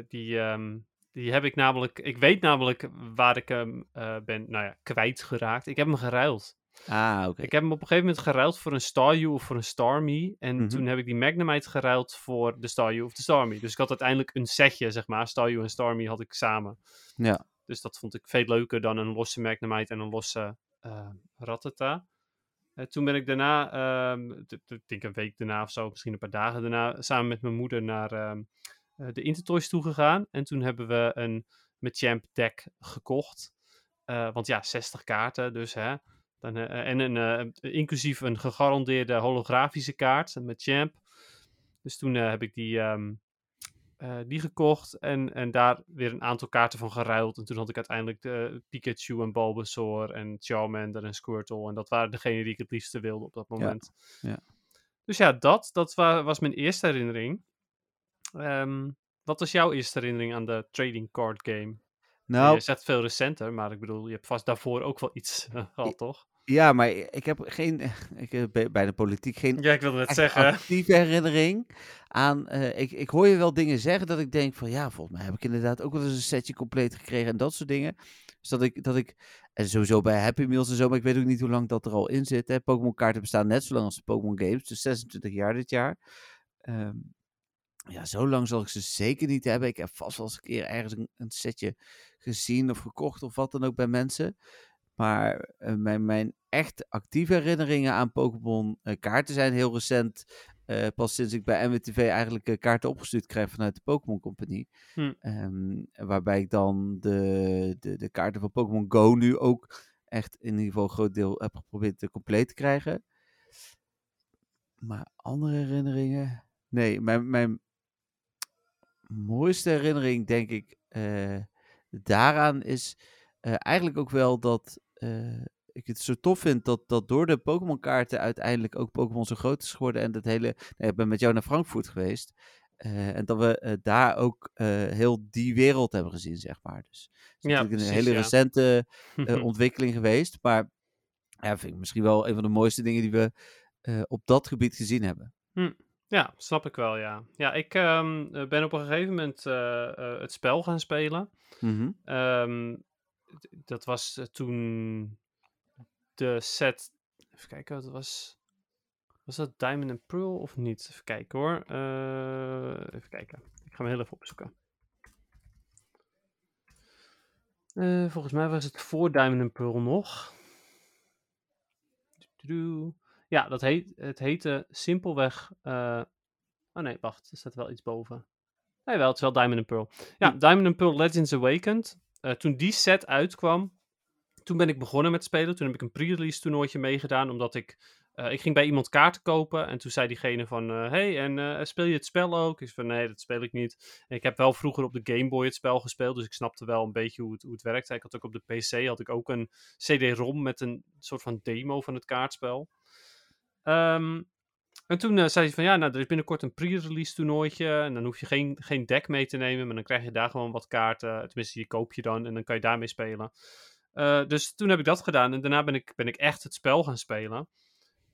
Speaker 2: die, ehm, die heb ik namelijk, ik weet namelijk waar ik hem eh, ben, nou ja, kwijtgeraakt. Ik heb hem geruild.
Speaker 1: Ah, oké.
Speaker 2: Ik heb hem op een gegeven moment geruild voor een Staryu of voor een Starmie. En
Speaker 1: Mhm.
Speaker 2: toen heb ik die Magnemite geruild voor de Staryu of de Starmie. Dus ik had uiteindelijk een setje, zeg maar. Staryu en Starmie had ik samen.
Speaker 1: Ja.
Speaker 2: Dus dat vond ik veel leuker dan een losse Magnemite en een losse eh Rattata. Eh, toen ben ik daarna, ehm, ik denk een week daarna of zo, misschien een paar dagen daarna, samen met mijn moeder naar ehm, eh, de Intertoys toegegaan. En toen hebben we een Machamp deck gekocht. Eh, want ja, 60 kaarten, dus hè. Dan, eh, en een, eh, inclusief een gegarandeerde holografische kaart met Champ. Dus toen eh, heb ik die, ehm, eh, die gekocht en, en daar weer een aantal kaarten van geruild. En toen had ik uiteindelijk de Pikachu en Bulbasaur en Charmander en Squirtle. En dat waren degenen die ik het liefste wilde op dat moment.
Speaker 1: ja.
Speaker 2: Dus ja, dat, dat wa- was mijn eerste herinnering. Ehm, wat was jouw eerste herinnering aan de trading card game?
Speaker 1: Nou,
Speaker 2: Je zegt veel recenter, maar ik bedoel, je hebt vast daarvoor ook wel iets eh, gehad, toch?
Speaker 1: ja, maar ik heb geen, ik heb bij de politiek geen
Speaker 2: Ja, ik wilde net
Speaker 1: echt
Speaker 2: zeggen.
Speaker 1: actieve herinnering aan. eh, ik, ik hoor je wel dingen zeggen dat ik denk van ja, volgens mij heb ik inderdaad ook wel eens een setje compleet gekregen en dat soort dingen. Dus dat ik, dat ik en sowieso bij Happy Meals en zo, maar ik weet ook niet hoe lang dat er al in zit. hè. Pokémon kaarten bestaan net zo lang als de Pokémon games, dus 26 jaar dit jaar. Ehm, ja, zo lang zal ik ze zeker niet hebben. Ik heb vast wel eens een keer ergens een, een setje gezien of gekocht of wat dan ook bij mensen. Maar eh, mijn, mijn echt actieve herinneringen aan Pokémon eh, kaarten zijn heel recent. eh, pas sinds ik bij MWTV eigenlijk kaarten opgestuurd krijg vanuit de Pokémon Company.
Speaker 2: Hm.
Speaker 1: Ehm, waarbij ik dan de, de, de kaarten van Pokémon Go nu ook echt in ieder geval een groot deel heb geprobeerd te compleet te krijgen. Maar andere herinneringen? Nee, mijn, mijn mooiste herinnering denk ik eh, daaraan is eh, eigenlijk ook wel dat eh, ik het zo tof vind dat, dat door de Pokémon kaarten uiteindelijk ook Pokémon zo groot is geworden en dat hele... nou, ik ben met jou naar Frankfurt geweest en dat we daar ook heel die wereld hebben gezien, zeg maar. Dus is
Speaker 2: Ja,
Speaker 1: natuurlijk een hele
Speaker 2: ja.
Speaker 1: recente ontwikkeling geweest, maar ja, vind ik misschien wel een van de mooiste dingen die we op dat gebied gezien hebben.
Speaker 2: Ja, snap ik wel, ja. Ja, ik ehm, eh, ben op een gegeven moment eh, eh, het spel gaan spelen.
Speaker 1: Mhm.
Speaker 2: Ehm, dat was toen de set. Even kijken, wat was. Was dat Diamond and Pearl of niet? Even kijken hoor. Even kijken. Ik ga hem heel even opzoeken. Volgens mij was het voor Diamond and Pearl nog. Doedoe. Ja, dat heet, het heette simpelweg. eh, oh nee, wacht, er staat wel iets boven. Nee, wel, het is wel Diamond and Pearl. Ja, Diamond and Pearl Legends Awakened. Eh, toen die set uitkwam, toen ben ik begonnen met spelen. Toen heb ik een pre-release toernooitje meegedaan, omdat ik... eh, ik ging bij iemand kaarten kopen en toen zei diegene van... eh, hey, en speel je het spel ook? Ik zei van, nee, dat speel ik niet. En ik heb wel vroeger op de Game Boy het spel gespeeld, dus ik snapte wel een beetje hoe het, hoe het werkte. Ik had ook op de PC had ik ook een CD-ROM met een soort van demo van het kaartspel. Ehm, en toen eh, zei hij van ja, nou, er is binnenkort een pre-release toernooitje. En dan hoef je geen, geen deck mee te nemen, maar dan krijg je daar gewoon wat kaarten. Tenminste, die koop je dan en dan kan je daarmee spelen. Eh, dus toen heb ik dat gedaan en daarna ben ik, ben ik echt het spel gaan spelen.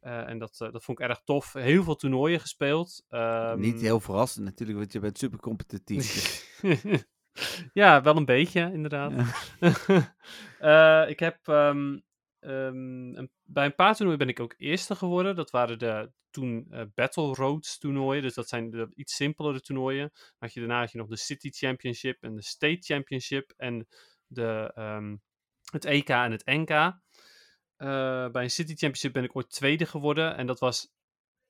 Speaker 2: Eh, en dat, dat vond ik erg tof. Heel veel toernooien gespeeld. Ehm,
Speaker 1: Niet heel verrassend natuurlijk, want je bent super competitief.
Speaker 2: ja, wel een beetje, inderdaad. Ik heb ehm, ehm, bij een paar toernooien ben ik ook eerste geworden. Dat waren de toen eh, Battle Roads toernooien. Dus dat zijn de iets simpelere toernooien. Had je, daarna had je nog de City Championship en de State Championship en de, ehm, het EK en het NK. Eh, bij een City Championship ben ik ooit tweede geworden. En dat was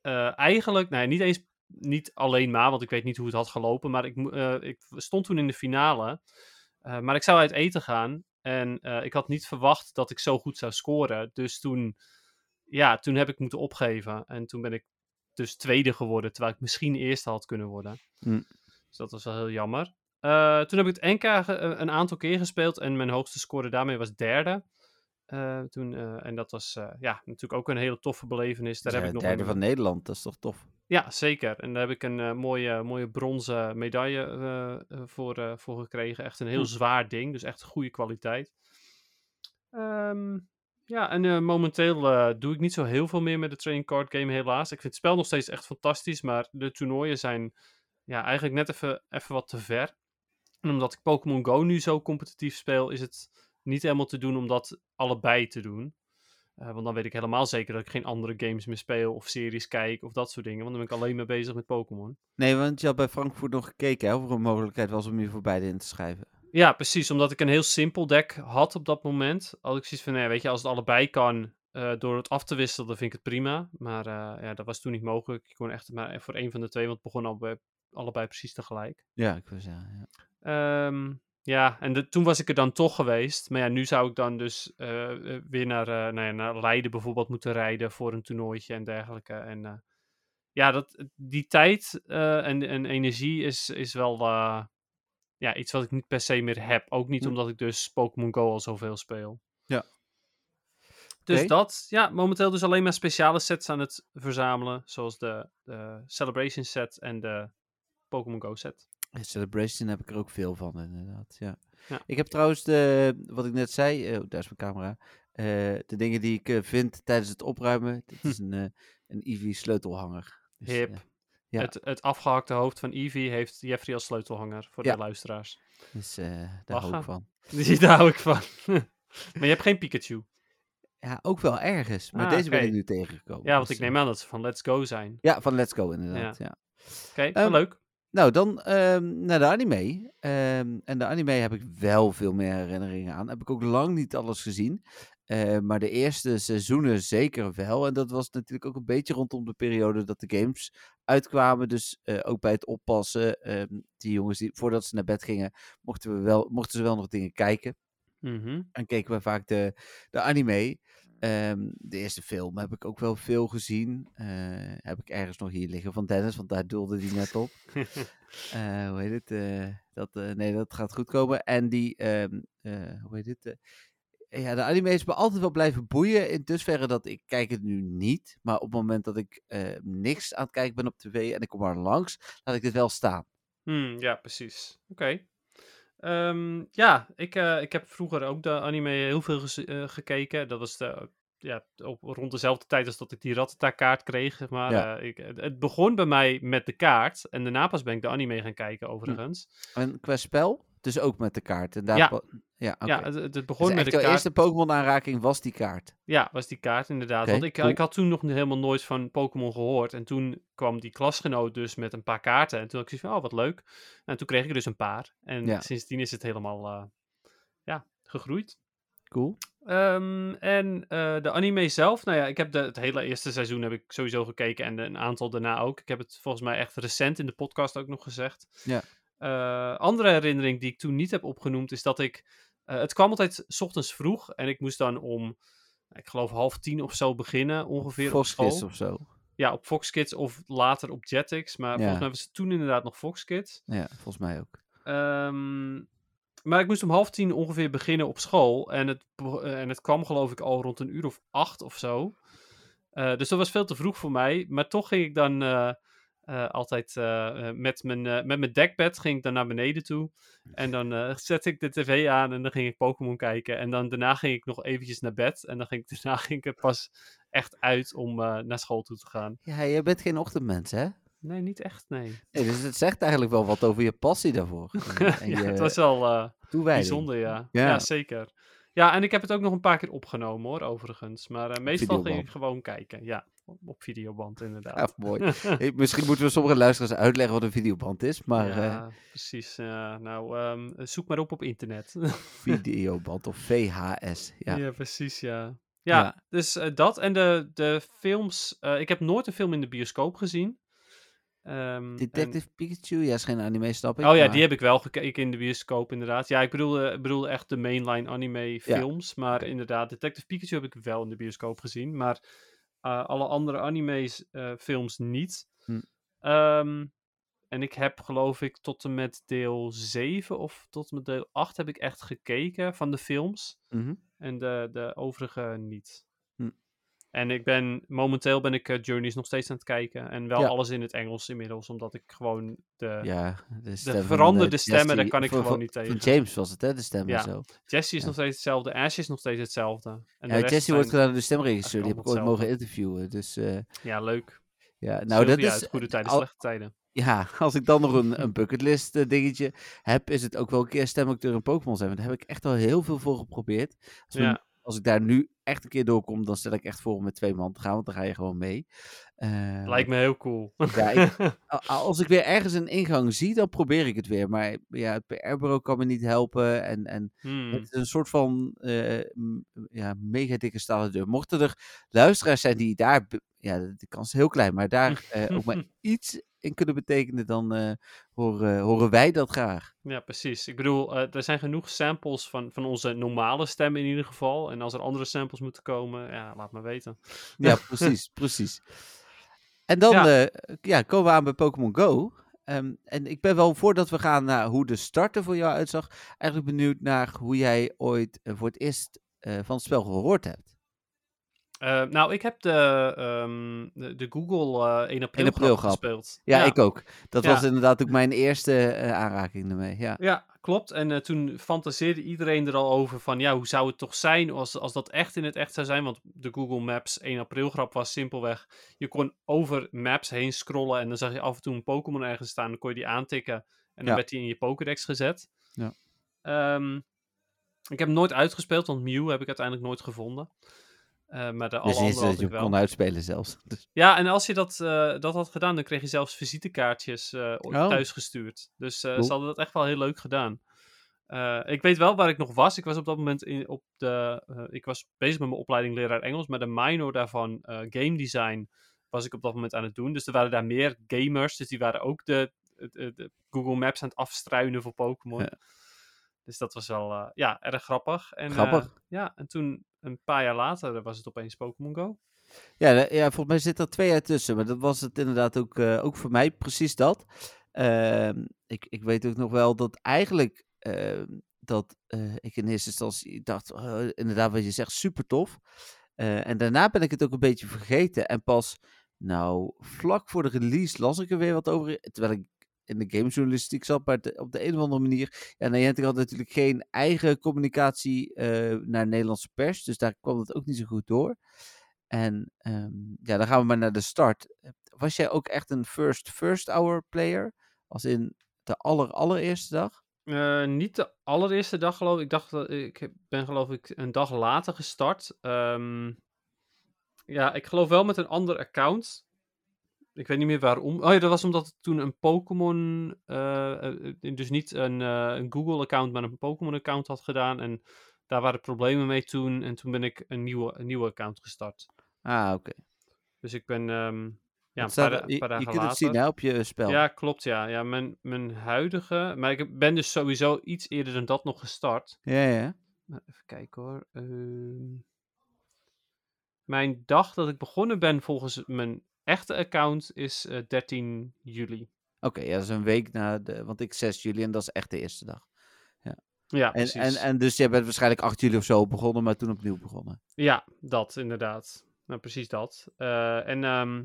Speaker 2: eh, eigenlijk, ja, niet eens niet alleen maar, want ik weet niet hoe het had gelopen. Maar ik, ik stond toen in de finale. Maar ik zou uit eten gaan. En eh, ik had niet verwacht dat ik zo goed zou scoren. Dus toen, ja, toen heb ik moeten opgeven. En toen ben ik dus tweede geworden, terwijl ik misschien eerste had kunnen worden.
Speaker 1: Hm.
Speaker 2: Dus dat was wel heel jammer. Eh, toen heb ik het NK eh, een aantal keer gespeeld en mijn hoogste score daarmee was derde. Toen, en dat was ja, natuurlijk ook een hele toffe belevenis. Daar
Speaker 1: Ja,
Speaker 2: heb ik nog
Speaker 1: derde
Speaker 2: een-
Speaker 1: van Nederland, dat is toch tof?
Speaker 2: Ja, zeker. En daar heb ik een eh, mooie, mooie bronzen medaille eh, eh, voor, voor gekregen. Echt een heel
Speaker 1: Hm.
Speaker 2: zwaar ding, dus echt goede kwaliteit. Ehm, ja, en momenteel doe ik niet zo heel veel meer met de trading card game, helaas. Ik vind het spel nog steeds echt fantastisch, maar de toernooien zijn ja, eigenlijk net even, even wat te ver. En omdat ik Pokémon Go nu zo competitief speel, is het niet helemaal te doen om dat allebei te doen. Eh, want dan weet ik helemaal zeker dat ik geen andere games meer speel of series kijk of dat soort dingen. Want dan ben ik alleen maar bezig met Pokémon.
Speaker 1: Nee, want je had bij Frankfurt nog gekeken hè, of er een mogelijkheid was om je voor beide in te schrijven.
Speaker 2: Ja, precies. Omdat ik een heel simpel deck had op dat moment. Had ik zoiets van, nee, weet je, als het allebei kan eh, door het af te wisselen, dan vind ik het prima. Maar eh, ja, dat was toen niet mogelijk. Ik kon echt maar voor één van de twee, want het begon al bij, allebei precies tegelijk.
Speaker 1: Ja, ik wil zeggen. Ja.
Speaker 2: Ehm, ja, en de, toen was ik er dan toch geweest. Maar ja, nu zou ik dan dus eh, eh, weer naar, eh, nou ja, naar Leiden bijvoorbeeld moeten rijden voor een toernooitje en dergelijke. En ja, dat, die tijd en, en energie is, is wel ja, iets wat ik niet per se meer heb. Ook niet
Speaker 1: Hm.
Speaker 2: omdat ik dus Pokémon Go al zoveel speel.
Speaker 1: Ja.
Speaker 2: Dus dat, ja, momenteel dus alleen maar speciale sets aan het verzamelen. Zoals de, de Celebration set en de Pokémon Go set.
Speaker 1: Celebration heb ik er ook veel van, inderdaad. Ja.
Speaker 2: Ja.
Speaker 1: Ik heb trouwens de, wat ik net zei, oh, daar is mijn camera. Eh, de dingen die ik eh, vind tijdens het opruimen. Dit is een, eh een Eevee sleutelhanger. Dus,
Speaker 2: Hip.
Speaker 1: ja, Ja.
Speaker 2: Het, het afgehakte hoofd van Eevee heeft Jeffrey als sleutelhanger voor de luisteraars.
Speaker 1: dus eh, daar hou ik van.
Speaker 2: Daar hou ik van. maar je hebt geen Pikachu.
Speaker 1: Ja, ook wel ergens. Maar
Speaker 2: Ah,
Speaker 1: deze ben ik nu tegengekomen.
Speaker 2: Ja, want
Speaker 1: dus,
Speaker 2: ik neem
Speaker 1: eh,
Speaker 2: aan dat ze van Let's Go zijn.
Speaker 1: Ja, van Let's Go inderdaad. Ja.
Speaker 2: Oké, wel
Speaker 1: Ehm,
Speaker 2: leuk.
Speaker 1: Nou, dan ehm, naar de anime. Ehm, en de anime heb ik wel veel meer herinneringen aan. Heb ik ook lang niet alles gezien. Eh, maar de eerste seizoenen zeker wel. En dat was natuurlijk ook een beetje rondom de periode dat de games uitkwamen. Dus eh, ook bij het oppassen. ehm, die jongens, die, voordat ze naar bed gingen, mochten, we wel, mochten ze wel nog dingen kijken.
Speaker 2: Mhm.
Speaker 1: En keken we vaak de, de anime. Ehm, de eerste film heb ik ook wel veel gezien. Eh, heb ik ergens nog hier liggen van Dennis, want daar doelde hij net op. Eh, hoe heet het? eh, dat, nee, dat gaat goed komen. En die, ehm, eh, hoe heet het? ja, de anime is me altijd wel blijven boeien. In dusverre dat ik kijk het nu niet. Maar op het moment dat ik niks aan het kijken ben op tv en ik kom er langs, laat ik dit wel staan.
Speaker 2: Hmm, ja, precies. Oké. Ehm, ja, ik, eh, ik heb vroeger ook de anime heel veel eh, gekeken. Dat was de, ja, op, rond dezelfde tijd als dat ik die Rattata-kaart kreeg, zeg maar.
Speaker 1: Ja.
Speaker 2: Eh, ik, het, begon bij mij met de kaart. En daarna pas ben ik de anime gaan kijken, overigens.
Speaker 1: En qua spel, dus ook met de kaart. En daar
Speaker 2: Ja.
Speaker 1: ja.
Speaker 2: Ja, het, het
Speaker 1: Dus
Speaker 2: begon met de
Speaker 1: jouw
Speaker 2: kaart.
Speaker 1: eerste Pokémon-aanraking was die kaart.
Speaker 2: Ja, was die kaart inderdaad. Want ik,
Speaker 1: cool.
Speaker 2: ik had toen nog helemaal nooit van Pokémon gehoord. En toen kwam die klasgenoot dus met een paar kaarten. En toen had ik zoiets van, oh, wat leuk. En toen kreeg ik er dus een paar. En
Speaker 1: Ja.
Speaker 2: sindsdien is het helemaal, eh, ja, gegroeid.
Speaker 1: Cool.
Speaker 2: Ehm, en eh, de anime zelf, nou ja, ik heb de, het hele eerste seizoen heb ik sowieso gekeken. En de- een aantal daarna ook. Ik heb het volgens mij echt recent in de podcast ook nog gezegd.
Speaker 1: Ja.
Speaker 2: Eh, andere herinnering die ik toen niet heb opgenoemd, is dat ik... eh, het kwam altijd 's ochtends vroeg. En ik moest dan om ik geloof half tien of zo beginnen ongeveer op
Speaker 1: Fox
Speaker 2: school.
Speaker 1: Kids of zo.
Speaker 2: Ja, op Fox Kids of later op Jetix. Maar
Speaker 1: Ja.
Speaker 2: volgens mij was het toen inderdaad nog Fox Kids.
Speaker 1: Ja, volgens mij ook.
Speaker 2: Ehm, maar ik moest om half tien ongeveer beginnen op school. En het, eh, en het kwam geloof ik al rond een uur of acht of zo. Dus dat was veel te vroeg voor mij. Maar toch ging ik dan eh, altijd eh, eh, met, mijn, met mijn dekbed ging ik dan naar beneden toe. En dan zette ik de tv aan en dan ging ik Pokémon kijken. En dan daarna ging ik nog eventjes naar bed. En dan ging ik, daarna ging ik er pas echt uit om naar school toe te gaan.
Speaker 1: Ja, je bent geen ochtendmens, hè?
Speaker 2: Nee, niet echt, nee.
Speaker 1: Nee, dus het zegt eigenlijk wel wat over je passie daarvoor. En,
Speaker 2: ja,
Speaker 1: je
Speaker 2: het was wel... Bijzonder, ja.
Speaker 1: Ja.
Speaker 2: ja. zeker. Ja, en ik heb het ook nog een paar keer opgenomen hoor, overigens. Maar meestal ging ik gewoon kijken. Ja, op, videoband inderdaad.
Speaker 1: Ja, mooi. Eh, Misschien moeten we sommige luisteraars uitleggen wat een videoband is, maar eh,
Speaker 2: ja, precies. Ja, nou, ehm, zoek maar op op internet.
Speaker 1: videoband of VHS. Ja.
Speaker 2: Ja, precies, ja. Ja,
Speaker 1: Ja.
Speaker 2: dus eh, dat. En de, de films... eh, ik heb nooit een film in de bioscoop gezien. Ehm, en-
Speaker 1: Detective Pikachu, ja, is geen anime, snap ik.
Speaker 2: Oh ja,
Speaker 1: maar-
Speaker 2: die heb ik wel gekeken in de bioscoop, inderdaad. Ja, ik bedoelde, ik bedoelde echt de mainline anime films. Maar inderdaad, Detective Pikachu heb ik wel in de bioscoop gezien. Maar eh, alle andere anime's eh, films niet.
Speaker 1: Hm.
Speaker 2: Ehm, en ik heb geloof ik tot en met deel 7 of tot en met deel 8 heb ik echt gekeken van de films.
Speaker 1: Mhm.
Speaker 2: En de, de overige niet. En ik ben, momenteel ben ik eh, Journeys nog steeds aan het kijken. En wel
Speaker 1: Ja.
Speaker 2: alles in het Engels inmiddels, omdat ik gewoon de...
Speaker 1: Ja, de, stem van,
Speaker 2: veranderde
Speaker 1: eh,
Speaker 2: stemmen, daar
Speaker 1: Jessie-
Speaker 2: kan ik
Speaker 1: van-
Speaker 2: gewoon
Speaker 1: van-
Speaker 2: niet
Speaker 1: Van
Speaker 2: tegen.
Speaker 1: James was het, hè, de stem
Speaker 2: Ja.
Speaker 1: en zo.
Speaker 2: Jesse is
Speaker 1: Ja.
Speaker 2: nog steeds hetzelfde, Ash is nog steeds hetzelfde. En de
Speaker 1: Ja,
Speaker 2: rest
Speaker 1: Jessie wordt gedaan door de stemregisseur, die heb ik ooit mogen interviewen. Dus eh,
Speaker 2: Ja, leuk.
Speaker 1: Ja, nou dat is...
Speaker 2: uit goede tijden,
Speaker 1: al-
Speaker 2: slechte tijden.
Speaker 1: Ja, als ik dan nog een, een bucketlist dingetje heb, is het ook wel een keer stemacteur in Pokémon zijn. Want daar heb ik echt al heel veel voor geprobeerd. Als, als ik daar nu echt een keer doorkom, dan stel ik echt voor om met twee man te gaan, want dan ga je gewoon mee. Eh,
Speaker 2: Lijkt me heel cool.
Speaker 1: Ja, ik- als ik weer ergens een ingang zie, dan probeer ik het weer. Maar ja, het PR-bureau kan me niet helpen. En, en
Speaker 2: Hmm.
Speaker 1: het is een soort van eh, ja, mega dikke stalen deur. Mochten er luisteraars zijn die daar, ja, de de kans is heel klein, maar daar eh, ook maar iets in kunnen betekenen, dan eh, horen, horen wij dat graag.
Speaker 2: Ja, precies. Ik bedoel, eh, er zijn genoeg samples van, van onze normale stem in ieder geval. En als er andere samples moeten komen, ja, laat me weten.
Speaker 1: Ja, precies, precies. En dan
Speaker 2: Ja.
Speaker 1: ja. ja, komen we aan bij Pokémon Go. Ehm, en ik ben wel, voordat we gaan naar hoe de start er voor jou uitzag, eigenlijk benieuwd naar hoe jij ooit eh, voor het eerst eh, van het spel gehoord hebt.
Speaker 2: Eh, nou, ik heb de, ehm, de, de Google eh 1 april,
Speaker 1: 1 april
Speaker 2: grap gespeeld.
Speaker 1: Ja, ik ook. Dat
Speaker 2: Ja.
Speaker 1: was inderdaad ook mijn eerste eh, aanraking ermee. Ja.
Speaker 2: Ja, klopt. En eh, toen fantaseerde iedereen er al over van, ja, hoe zou het toch zijn als, als dat echt in het echt zou zijn? Want de Google Maps 1 april grap was simpelweg, je kon over maps heen scrollen en dan zag je af en toe een Pokémon ergens staan, dan kon je die aantikken en dan
Speaker 1: Ja.
Speaker 2: werd die in je Pokédex gezet.
Speaker 1: Ja.
Speaker 2: Ehm, ik heb hem nooit uitgespeeld, want Mew heb ik uiteindelijk nooit gevonden. Eh, maar de alle
Speaker 1: Dus niet
Speaker 2: andere
Speaker 1: dat je
Speaker 2: wel.
Speaker 1: kon uitspelen zelfs. Dus,
Speaker 2: Ja, en als je dat, eh, dat had gedaan, dan kreeg je zelfs visitekaartjes eh
Speaker 1: Oh.
Speaker 2: thuis gestuurd. Dus eh,
Speaker 1: Cool.
Speaker 2: ze hadden dat echt wel heel leuk gedaan. Eh, ik weet wel waar ik nog was. Ik was op dat moment in, op de. eh, ik was bezig met mijn opleiding leraar Engels, maar de minor daarvan, eh, game design, was ik op dat moment aan het doen. Dus er waren daar meer gamers, dus die waren ook de, de, de Google Maps aan het afstruinen voor Pokémon.
Speaker 1: Ja.
Speaker 2: Dus dat was wel eh, ja, erg grappig. En,
Speaker 1: Grappig.
Speaker 2: eh, ja, en toen een paar jaar later was het opeens Pokémon Go.
Speaker 1: ja, ja, volgens mij zit er twee jaar tussen. Maar dat was het inderdaad ook, eh, ook voor mij precies dat. Ehm, ik, ik weet ook nog wel dat eigenlijk ehm, dat eh, ik in eerste instantie dacht, eh, inderdaad wat je zegt, super tof. Eh, en daarna ben ik het ook een beetje vergeten. En pas, nou, vlak voor de release las ik er weer wat over. Terwijl ik in de gamejournalistiek zat, maar op de een of andere manier. Ja, Niantic had natuurlijk geen eigen communicatie eh, naar Nederlandse pers. Dus daar kwam het ook niet zo goed door. En ehm, ja, dan gaan we maar naar de start. Was jij ook echt een first, first hour player? Als in de aller, allereerste dag?
Speaker 2: Eh, niet de allereerste dag geloof ik. Ik dacht dat ik ben geloof ik een dag later gestart. Ehm, ja, ik geloof wel met een ander account. Ik weet niet meer waarom. Oh ja, dat was omdat toen een Pokémon, eh, eh, dus niet een, eh, een Google account, maar een Pokémon account had gedaan. En daar waren problemen mee toen. En toen ben ik een nieuwe, een nieuwe account gestart.
Speaker 1: Ah, oké.
Speaker 2: Dus ik ben ehm, ja, een
Speaker 1: Het
Speaker 2: paar,
Speaker 1: staat- je,
Speaker 2: paar
Speaker 1: je
Speaker 2: dagen
Speaker 1: kunt het
Speaker 2: later.
Speaker 1: zien hè, op je spel.
Speaker 2: Ja, klopt ja. Ja, mijn, mijn huidige. Maar ik ben dus sowieso iets eerder dan dat nog gestart.
Speaker 1: ja, ja.
Speaker 2: Maar even kijken hoor. Ehm, mijn dag dat ik begonnen ben volgens mijn echte account is eh, 13 juli.
Speaker 1: Oké, ja, dat is een week na de... Want ik 6 juli en dat is echt de eerste dag.
Speaker 2: Ja,
Speaker 1: En,
Speaker 2: precies.
Speaker 1: en, en dus jij bent waarschijnlijk 8 juli of zo begonnen, maar toen opnieuw begonnen.
Speaker 2: Ja, dat inderdaad. Nou, precies dat. Eh, en ehm,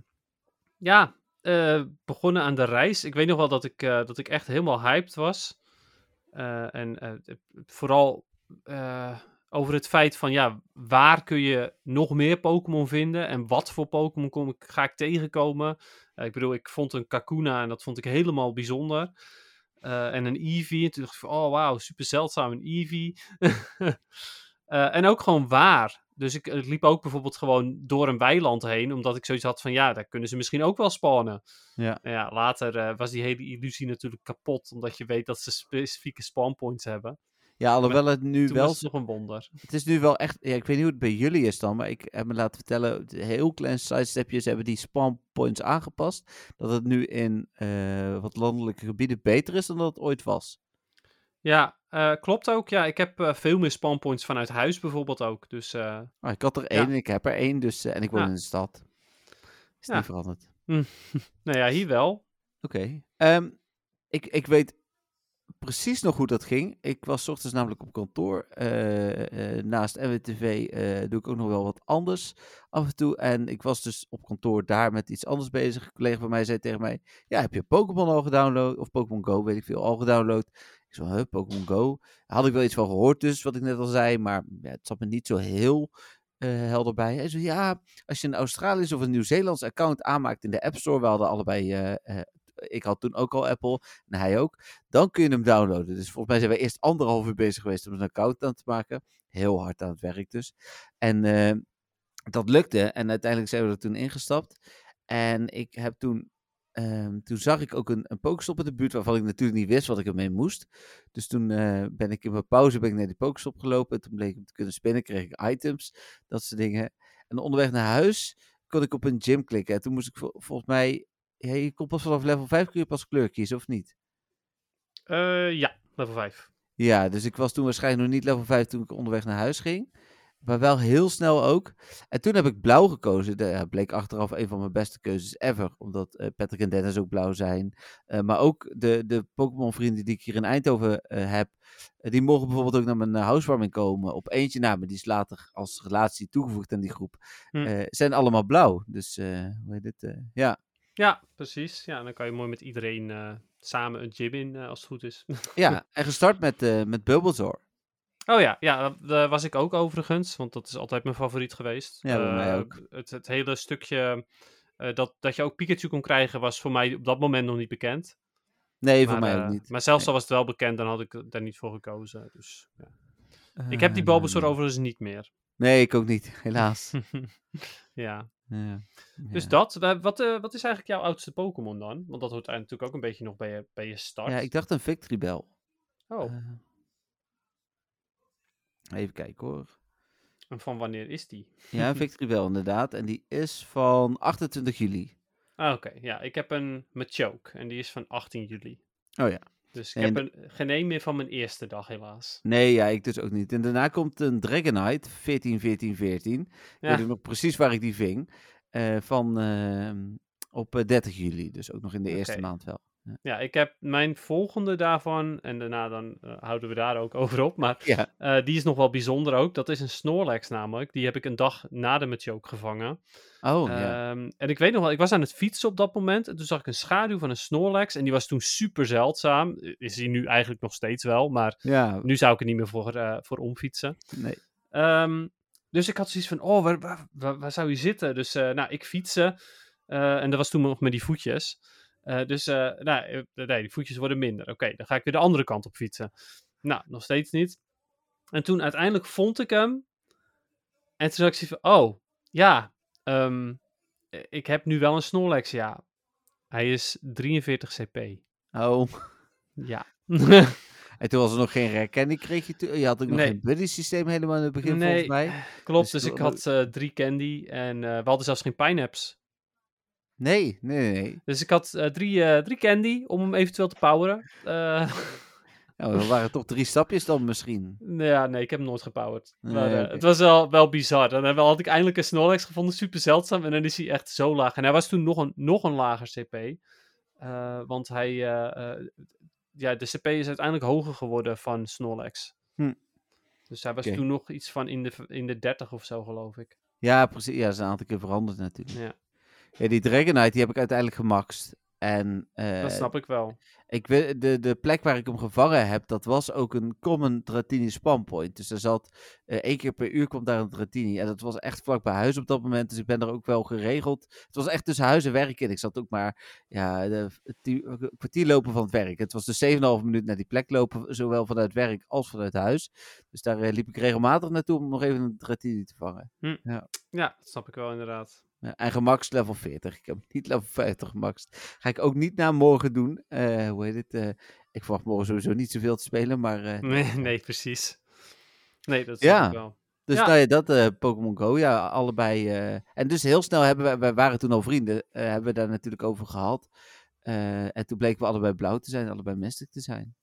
Speaker 2: ja, eh, begonnen aan de reis. Ik weet nog wel dat ik, dat ik echt helemaal hyped was. En vooral over het feit van, ja, waar kun je nog meer Pokémon vinden? En wat voor Pokémon ga ik tegenkomen? Eh, ik bedoel, ik vond een Kakuna en dat vond ik helemaal bijzonder. Eh, en een Eevee. En toen dacht ik van, oh wauw, super zeldzaam een Eevee. Eh, en ook gewoon waar. Dus ik, ik liep ook bijvoorbeeld gewoon door een weiland heen, omdat ik zoiets had van, ja, daar kunnen ze misschien ook wel spannen.
Speaker 1: Ja.
Speaker 2: Nou ja, later was die hele illusie natuurlijk kapot, omdat je weet dat ze specifieke spawnpoints hebben.
Speaker 1: Ja, alhoewel het nu
Speaker 2: Toen
Speaker 1: wel...
Speaker 2: was het nog een wonder.
Speaker 1: Het is nu wel echt... Ja, ik weet niet hoe het bij jullie is dan, maar ik heb me laten vertellen... Heel klein sidestepjes hebben die spawn points aangepast. Dat het nu in eh, wat landelijke gebieden beter is dan dat het ooit was.
Speaker 2: Ja, eh, klopt ook. Ja, ik heb eh, veel meer spawnpoints vanuit huis bijvoorbeeld ook. Dus
Speaker 1: Ah, ik had er
Speaker 2: Ja.
Speaker 1: één en ik heb er één, dus, en ik woon
Speaker 2: Ja.
Speaker 1: in de stad. Is
Speaker 2: Ja.
Speaker 1: niet veranderd.
Speaker 2: nou ja, hier wel.
Speaker 1: Oké. Ehm, ik, ik weet precies nog hoe dat ging. Ik was ochtends namelijk op kantoor. Eh, eh, naast NWTV eh, doe ik ook nog wel wat anders af en toe. En ik was dus op kantoor daar met iets anders bezig. Een collega van mij zei tegen mij: Ja, heb je Pokémon al gedownload? Of Pokémon Go, weet ik veel, al gedownload? Ik zo, huh, Pokémon Go? Had ik wel iets van gehoord dus, wat ik net al zei. Maar het zat me niet zo heel helder bij. Hij zei, ja, als je een Australisch of een Nieuw-Zeelands account aanmaakt in de App Store, we hadden allebei, eh, ik had toen ook al Apple en hij ook, dan kun je hem downloaden. Dus volgens mij zijn we eerst anderhalf uur bezig geweest om een account aan te maken. Heel hard aan het werk dus. En eh, dat lukte en uiteindelijk zijn we er toen ingestapt. En ik heb toen Ehm, toen zag ik ook een, een Pokestop in de buurt waarvan ik natuurlijk niet wist wat ik ermee moest. Dus toen eh, ben ik in mijn pauze ben ik naar die Pokestop gelopen. En toen bleek ik te kunnen spinnen, kreeg ik items, dat soort dingen. En onderweg naar huis kon ik op een gym klikken. En toen moest ik vol- volgens mij, ja, je kon pas vanaf level 5 kun je pas kleur kiezen, of niet?
Speaker 2: Eh, ja, level 5.
Speaker 1: Ja, dus ik was toen waarschijnlijk nog niet level 5 toen ik onderweg naar huis ging. Maar wel heel snel ook. En toen heb ik blauw gekozen. Dat bleek achteraf een van mijn beste keuzes ever. Omdat eh, Patrick en Dennis ook blauw zijn. Eh, maar ook de, de Pokémon vrienden die ik hier in Eindhoven heb. die mogen bijvoorbeeld ook naar mijn housewarming komen. Op eentje na, maar die is later als relatie toegevoegd aan die groep.
Speaker 2: Hm.
Speaker 1: Zijn allemaal blauw. Dus, hoe heet het? eh, ja.
Speaker 2: Ja, precies. Ja, dan kan je mooi met iedereen eh, samen een gym in, eh, als het goed is.
Speaker 1: ja, en gestart met, eh met Bulbasaur.
Speaker 2: Oh ja, ja, dat- daar was ik ook overigens, want dat is altijd mijn favoriet geweest.
Speaker 1: Ja, bij mij ook.
Speaker 2: Het, het hele stukje dat, dat je ook Pikachu kon krijgen, was voor mij op dat moment nog niet bekend.
Speaker 1: Nee, voor mij ook niet.
Speaker 2: Maar zelfs
Speaker 1: Nee.
Speaker 2: al was het wel bekend, dan had ik daar niet voor gekozen. Dus, ja. Ik heb die Bulbasaur
Speaker 1: Eh,
Speaker 2: overigens niet meer.
Speaker 1: Nee, ik ook niet, helaas.
Speaker 2: ja,
Speaker 1: ja.
Speaker 2: dus dat. Wa- Wat, eh, wat is eigenlijk jouw oudste Pokémon dan? Want dat hoort eigenlijk ook een beetje nog bij je, bij je start.
Speaker 1: Ja, ik dacht een Victory Bell.
Speaker 2: Oh,
Speaker 1: Eh, even kijken hoor.
Speaker 2: en van wanneer is die?
Speaker 1: Ja, een Victory Bell inderdaad. En die is van 28 juli.
Speaker 2: Ah, oké. Ja, ik heb een Machoke en die is van 18 juli.
Speaker 1: Oh ja.
Speaker 2: Dus ik
Speaker 1: En
Speaker 2: heb een, geen één meer van mijn eerste dag, helaas.
Speaker 1: Nee, ja, ik dus ook niet. En daarna komt een Dragonite, 14, 14, 14. Ik
Speaker 2: Ja.
Speaker 1: weet ook nog precies waar ik die ving. eh, van ehm, op eh, 30 juli. Dus ook nog in de eerste maand wel.
Speaker 2: Ja, ik heb mijn volgende daarvan, en daarna dan eh, houden we daar ook over op, maar
Speaker 1: Ja.
Speaker 2: eh, die is nog wel bijzonder ook. Dat is een Snorlax namelijk. Die heb ik een dag na de Machoke gevangen.
Speaker 1: Oh, ja.
Speaker 2: Ehm, en ik weet nog wel, ik was aan het fietsen op dat moment. En toen zag ik een schaduw van een Snorlax. En die was toen super zeldzaam. Is die nu eigenlijk nog steeds wel. Maar
Speaker 1: Ja,
Speaker 2: nu zou ik er niet meer voor, eh, voor omfietsen.
Speaker 1: nee.
Speaker 2: Ehm, dus ik had zoiets van, oh, waar, waar, waar, waar zou je zitten? Dus eh, nou, ik fietsen. Eh, en dat was toen nog met die voetjes. Eh, dus eh, nou, eh, nee, die voetjes worden minder. Oké, dan ga ik weer de andere kant op fietsen. Nou, nog steeds niet. En toen uiteindelijk vond ik hem. En toen had ik van, oh, ja, ehm, eh, ik heb nu wel een Snorlax, ja. Hij is 43 CP.
Speaker 1: Oh.
Speaker 2: Ja.
Speaker 1: En toen was er nog geen herkenning, kreeg je. Je had ook nog
Speaker 2: Nee.
Speaker 1: geen buddy systeem helemaal in het begin,
Speaker 2: nee,
Speaker 1: volgens mij.
Speaker 2: klopt.
Speaker 1: Dus
Speaker 2: Dus ik had drie candy en we hadden zelfs geen pineapps.
Speaker 1: Nee, nee, nee.
Speaker 2: Dus ik had eh, drie, eh, drie candy om hem eventueel te poweren. Eh,
Speaker 1: Nou, er waren toch drie stapjes dan misschien.
Speaker 2: ja, nee, ik heb hem nooit gepowerd.
Speaker 1: Nee,
Speaker 2: maar het was wel, wel bizar. Dan had ik eindelijk een Snorlax gevonden, super zeldzaam. En dan is hij echt zo laag. En hij was toen nog een, nog een lager CP. Want hij, ja, de CP is uiteindelijk hoger geworden van Snorlax.
Speaker 1: Hm.
Speaker 2: Dus hij was toen nog iets van in de, in de 30 of zo, geloof ik.
Speaker 1: Ja, precies. Ja, dat is een aantal keer veranderd natuurlijk.
Speaker 2: Ja,
Speaker 1: Ja, die Dragonite die heb ik uiteindelijk gemaxt. En eh,
Speaker 2: dat snap ik wel.
Speaker 1: ik weet, de, de plek waar ik hem gevangen heb, dat was ook een common Dratini spampoint. Dus er zat eh, één keer per uur kwam daar een Dratini. En dat was echt vlak bij huis op dat moment. Dus ik ben er ook wel geregeld. Het was echt tussen huis en werk in. Ik zat ook maar ja, de, kwartier lopen van het werk. Het was dus 7,5 minuut naar die plek lopen, zowel vanuit werk als vanuit huis. Dus daar eh, liep ik regelmatig naartoe om nog even een Dratini te vangen.
Speaker 2: Ja, dat snap ik wel inderdaad.
Speaker 1: Ja, en gemaxt level 40. Ik heb niet level 50 gemaxt. Ga ik ook niet na morgen doen. Eh, hoe heet het? eh, ik verwacht morgen sowieso niet zoveel te spelen, maar... eh,
Speaker 2: Nee, nee, precies. Nee, dat snap
Speaker 1: Ja.
Speaker 2: wel.
Speaker 1: dus
Speaker 2: ja.
Speaker 1: nou ja, dat eh, Pokémon Go, ja, allebei... eh, en dus heel snel hebben we, wij waren toen al vrienden, eh, hebben we daar natuurlijk over gehad. Eh, en toen bleken we allebei blauw te zijn, allebei Mystic te zijn.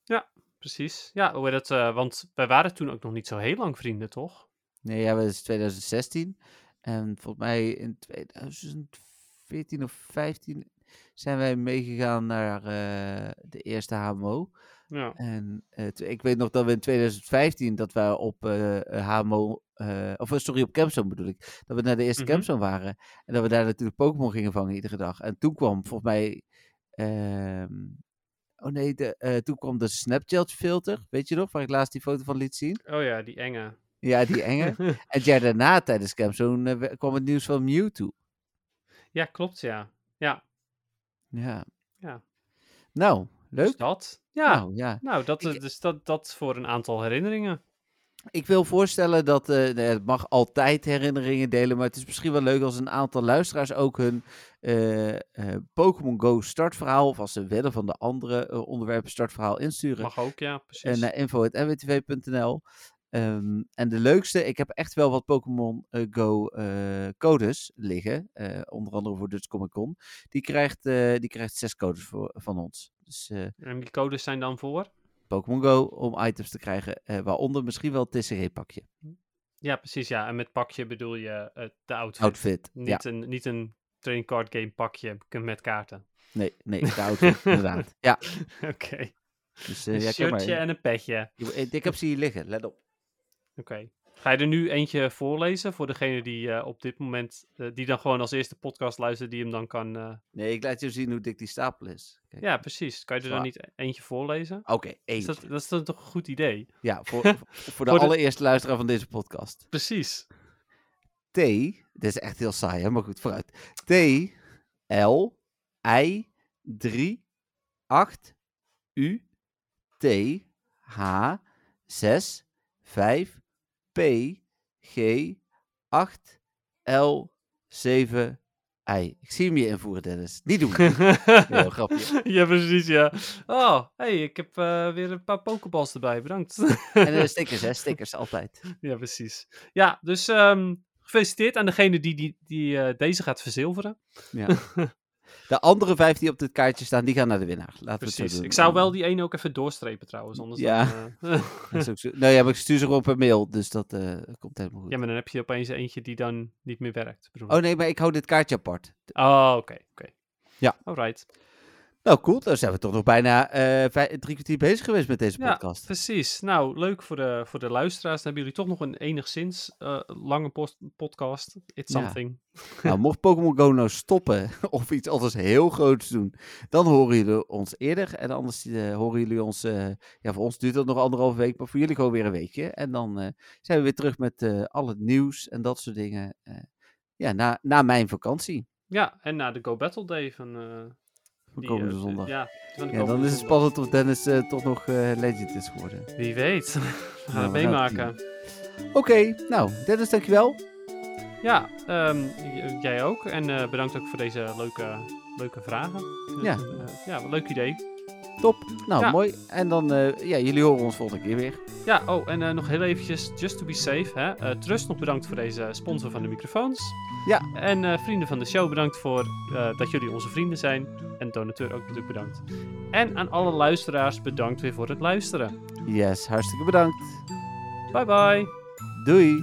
Speaker 2: Precies. Ja, hoe heet het? eh, want wij waren toen ook nog niet zo heel lang vrienden, toch?
Speaker 1: Nee, ja, dat is 2016. En volgens mij in 2014 of 15 zijn wij meegegaan naar eh, de eerste HMO.
Speaker 2: Ja.
Speaker 1: En eh, ik weet nog dat we in 2015 dat we op HMO, eh, of sorry, op Campzone bedoel ik, dat we naar de eerste
Speaker 2: Mhm.
Speaker 1: Campzone waren. En dat we daar natuurlijk Pokémon gingen vangen iedere dag. En toen kwam volgens mij, ehm, oh nee, de, toen kwam de Snapchat filter, weet je nog, waar ik laatst die foto van liet zien.
Speaker 2: Oh ja, die enge.
Speaker 1: Ja, die enge. en het jaar daarna tijdens Campzone eh, we- kwam het nieuws van Mewtwo.
Speaker 2: ja, klopt, ja. Ja,
Speaker 1: Ja.
Speaker 2: Ja.
Speaker 1: Nou,
Speaker 2: dus
Speaker 1: leuk.
Speaker 2: dat. Ja, nou,
Speaker 1: Nou, ja.
Speaker 2: dat,
Speaker 1: Ik-
Speaker 2: dus dat, dat voor een aantal herinneringen.
Speaker 1: Ik wil voorstellen dat, eh, het mag altijd herinneringen delen, maar het is misschien wel leuk als een aantal luisteraars ook hun eh, eh, Pokémon Go startverhaal, of als ze willen van de andere eh, onderwerpen startverhaal insturen.
Speaker 2: Mag ook, ja,
Speaker 1: En
Speaker 2: precies.
Speaker 1: naar info.nwtv.nl. Ehm, en de leukste, ik heb echt wel wat Pokémon eh, Go eh, codes liggen. eh, onder andere voor Dutch Comic Con. Die krijgt, die krijgt zes codes voor, van ons. Dus
Speaker 2: En die codes zijn dan voor?
Speaker 1: Pokémon Go om items te krijgen. waaronder misschien wel het TCG-pakje.
Speaker 2: Ja, precies, ja. En met pakje bedoel je de outfit.
Speaker 1: Outfit. Ja,
Speaker 2: Niet, een, niet een trading card game pakje met kaarten.
Speaker 1: nee, nee, de outfit, inderdaad. Ja,
Speaker 2: Oké.
Speaker 1: dus
Speaker 2: Een
Speaker 1: ja, kijk maar.
Speaker 2: shirtje en een petje.
Speaker 1: Ik, ik heb ze hier liggen, let op.
Speaker 2: Oké. Ga je er nu eentje voorlezen voor degene die eh, op dit moment, eh, die dan gewoon als eerste podcast luistert, die hem dan kan... eh,
Speaker 1: Nee, ik laat je zien hoe dik die stapel is. Kijk.
Speaker 2: Ja, precies. Kan je er dan niet e- eentje voorlezen?
Speaker 1: Oké, eentje.
Speaker 2: dat, dat is dan toch een goed idee?
Speaker 1: Ja, voor, voor de
Speaker 2: Voor de-
Speaker 1: allereerste luisteraar van deze podcast.
Speaker 2: Precies.
Speaker 1: T, dit is echt heel saai, hè? maar goed, vooruit. T, L, I, 3, 8, U, T, H, 6, 5, P, G, 8, L, 7, I. Ik zie hem je invoeren, Dennis. Niet doen. Heel grapje.
Speaker 2: ja, precies, ja. Oh, hey, ik heb eh, weer een paar pokeballs erbij. Bedankt.
Speaker 1: En de stickers, hè? Stickers, altijd.
Speaker 2: ja, precies. Ja, dus ehm, gefeliciteerd aan degene die, die, die eh, deze gaat verzilveren.
Speaker 1: Ja. De andere vijf die op dit kaartje staan, die gaan naar de winnaar. Laten we zo doen.
Speaker 2: Ik zou wel die ene ook even doorstrepen trouwens, anders
Speaker 1: Ja.
Speaker 2: dan... eh,
Speaker 1: Dat is ook zo. Nou ja, maar ik stuur ze gewoon per mail, dus dat eh, komt helemaal goed.
Speaker 2: ja, maar dan heb je opeens eentje die dan niet meer werkt. bedoel.
Speaker 1: Oh nee, maar ik hou dit kaartje apart.
Speaker 2: Oh, oké, oké.
Speaker 1: Ja.
Speaker 2: Alright.
Speaker 1: Nou, cool. Dan zijn we toch nog bijna eh, drie kwartier bezig geweest met deze
Speaker 2: Ja,
Speaker 1: podcast.
Speaker 2: precies. Nou, leuk voor de, voor de luisteraars. Dan hebben jullie toch nog een enigszins eh, lange podcast. It's
Speaker 1: Ja.
Speaker 2: something.
Speaker 1: Nou, mocht Pokémon Go nou stoppen of iets anders heel groots doen, dan horen jullie ons eerder. En anders eh, horen jullie ons, ja, voor ons duurt dat nog anderhalve week, maar voor jullie gewoon weer een weekje. En dan zijn we weer terug met al het nieuws en dat soort dingen. ja, na, na mijn vakantie.
Speaker 2: Ja, en na de Go Battle Day van...
Speaker 1: Van
Speaker 2: die,
Speaker 1: komende
Speaker 2: eh,
Speaker 1: zondag.
Speaker 2: Ja,
Speaker 1: dan is het spannend of Dennis eh, toch nog eh, legend is geworden.
Speaker 2: Wie weet. We gaan
Speaker 1: Nou,
Speaker 2: het meemaken.
Speaker 1: Oké, nou, Dennis, dankjewel.
Speaker 2: Ja, ehm, jij ook. En eh, bedankt ook voor deze leuke, leuke vragen.
Speaker 1: Ja.
Speaker 2: Ja, leuk idee.
Speaker 1: Top. Nou,
Speaker 2: Ja.
Speaker 1: mooi. En dan, eh, ja, jullie horen ons volgende keer weer.
Speaker 2: Ja, oh, en eh, nog heel eventjes, just to be safe. Hè? Eh, Trust, nog bedankt voor deze sponsor van de microfoons.
Speaker 1: Ja.
Speaker 2: En vrienden van de show, bedankt voor dat jullie onze vrienden zijn. En donateur ook natuurlijk bedankt. En aan alle luisteraars, bedankt weer voor het luisteren.
Speaker 1: Yes, hartstikke bedankt.
Speaker 2: Bye bye.
Speaker 1: Doei.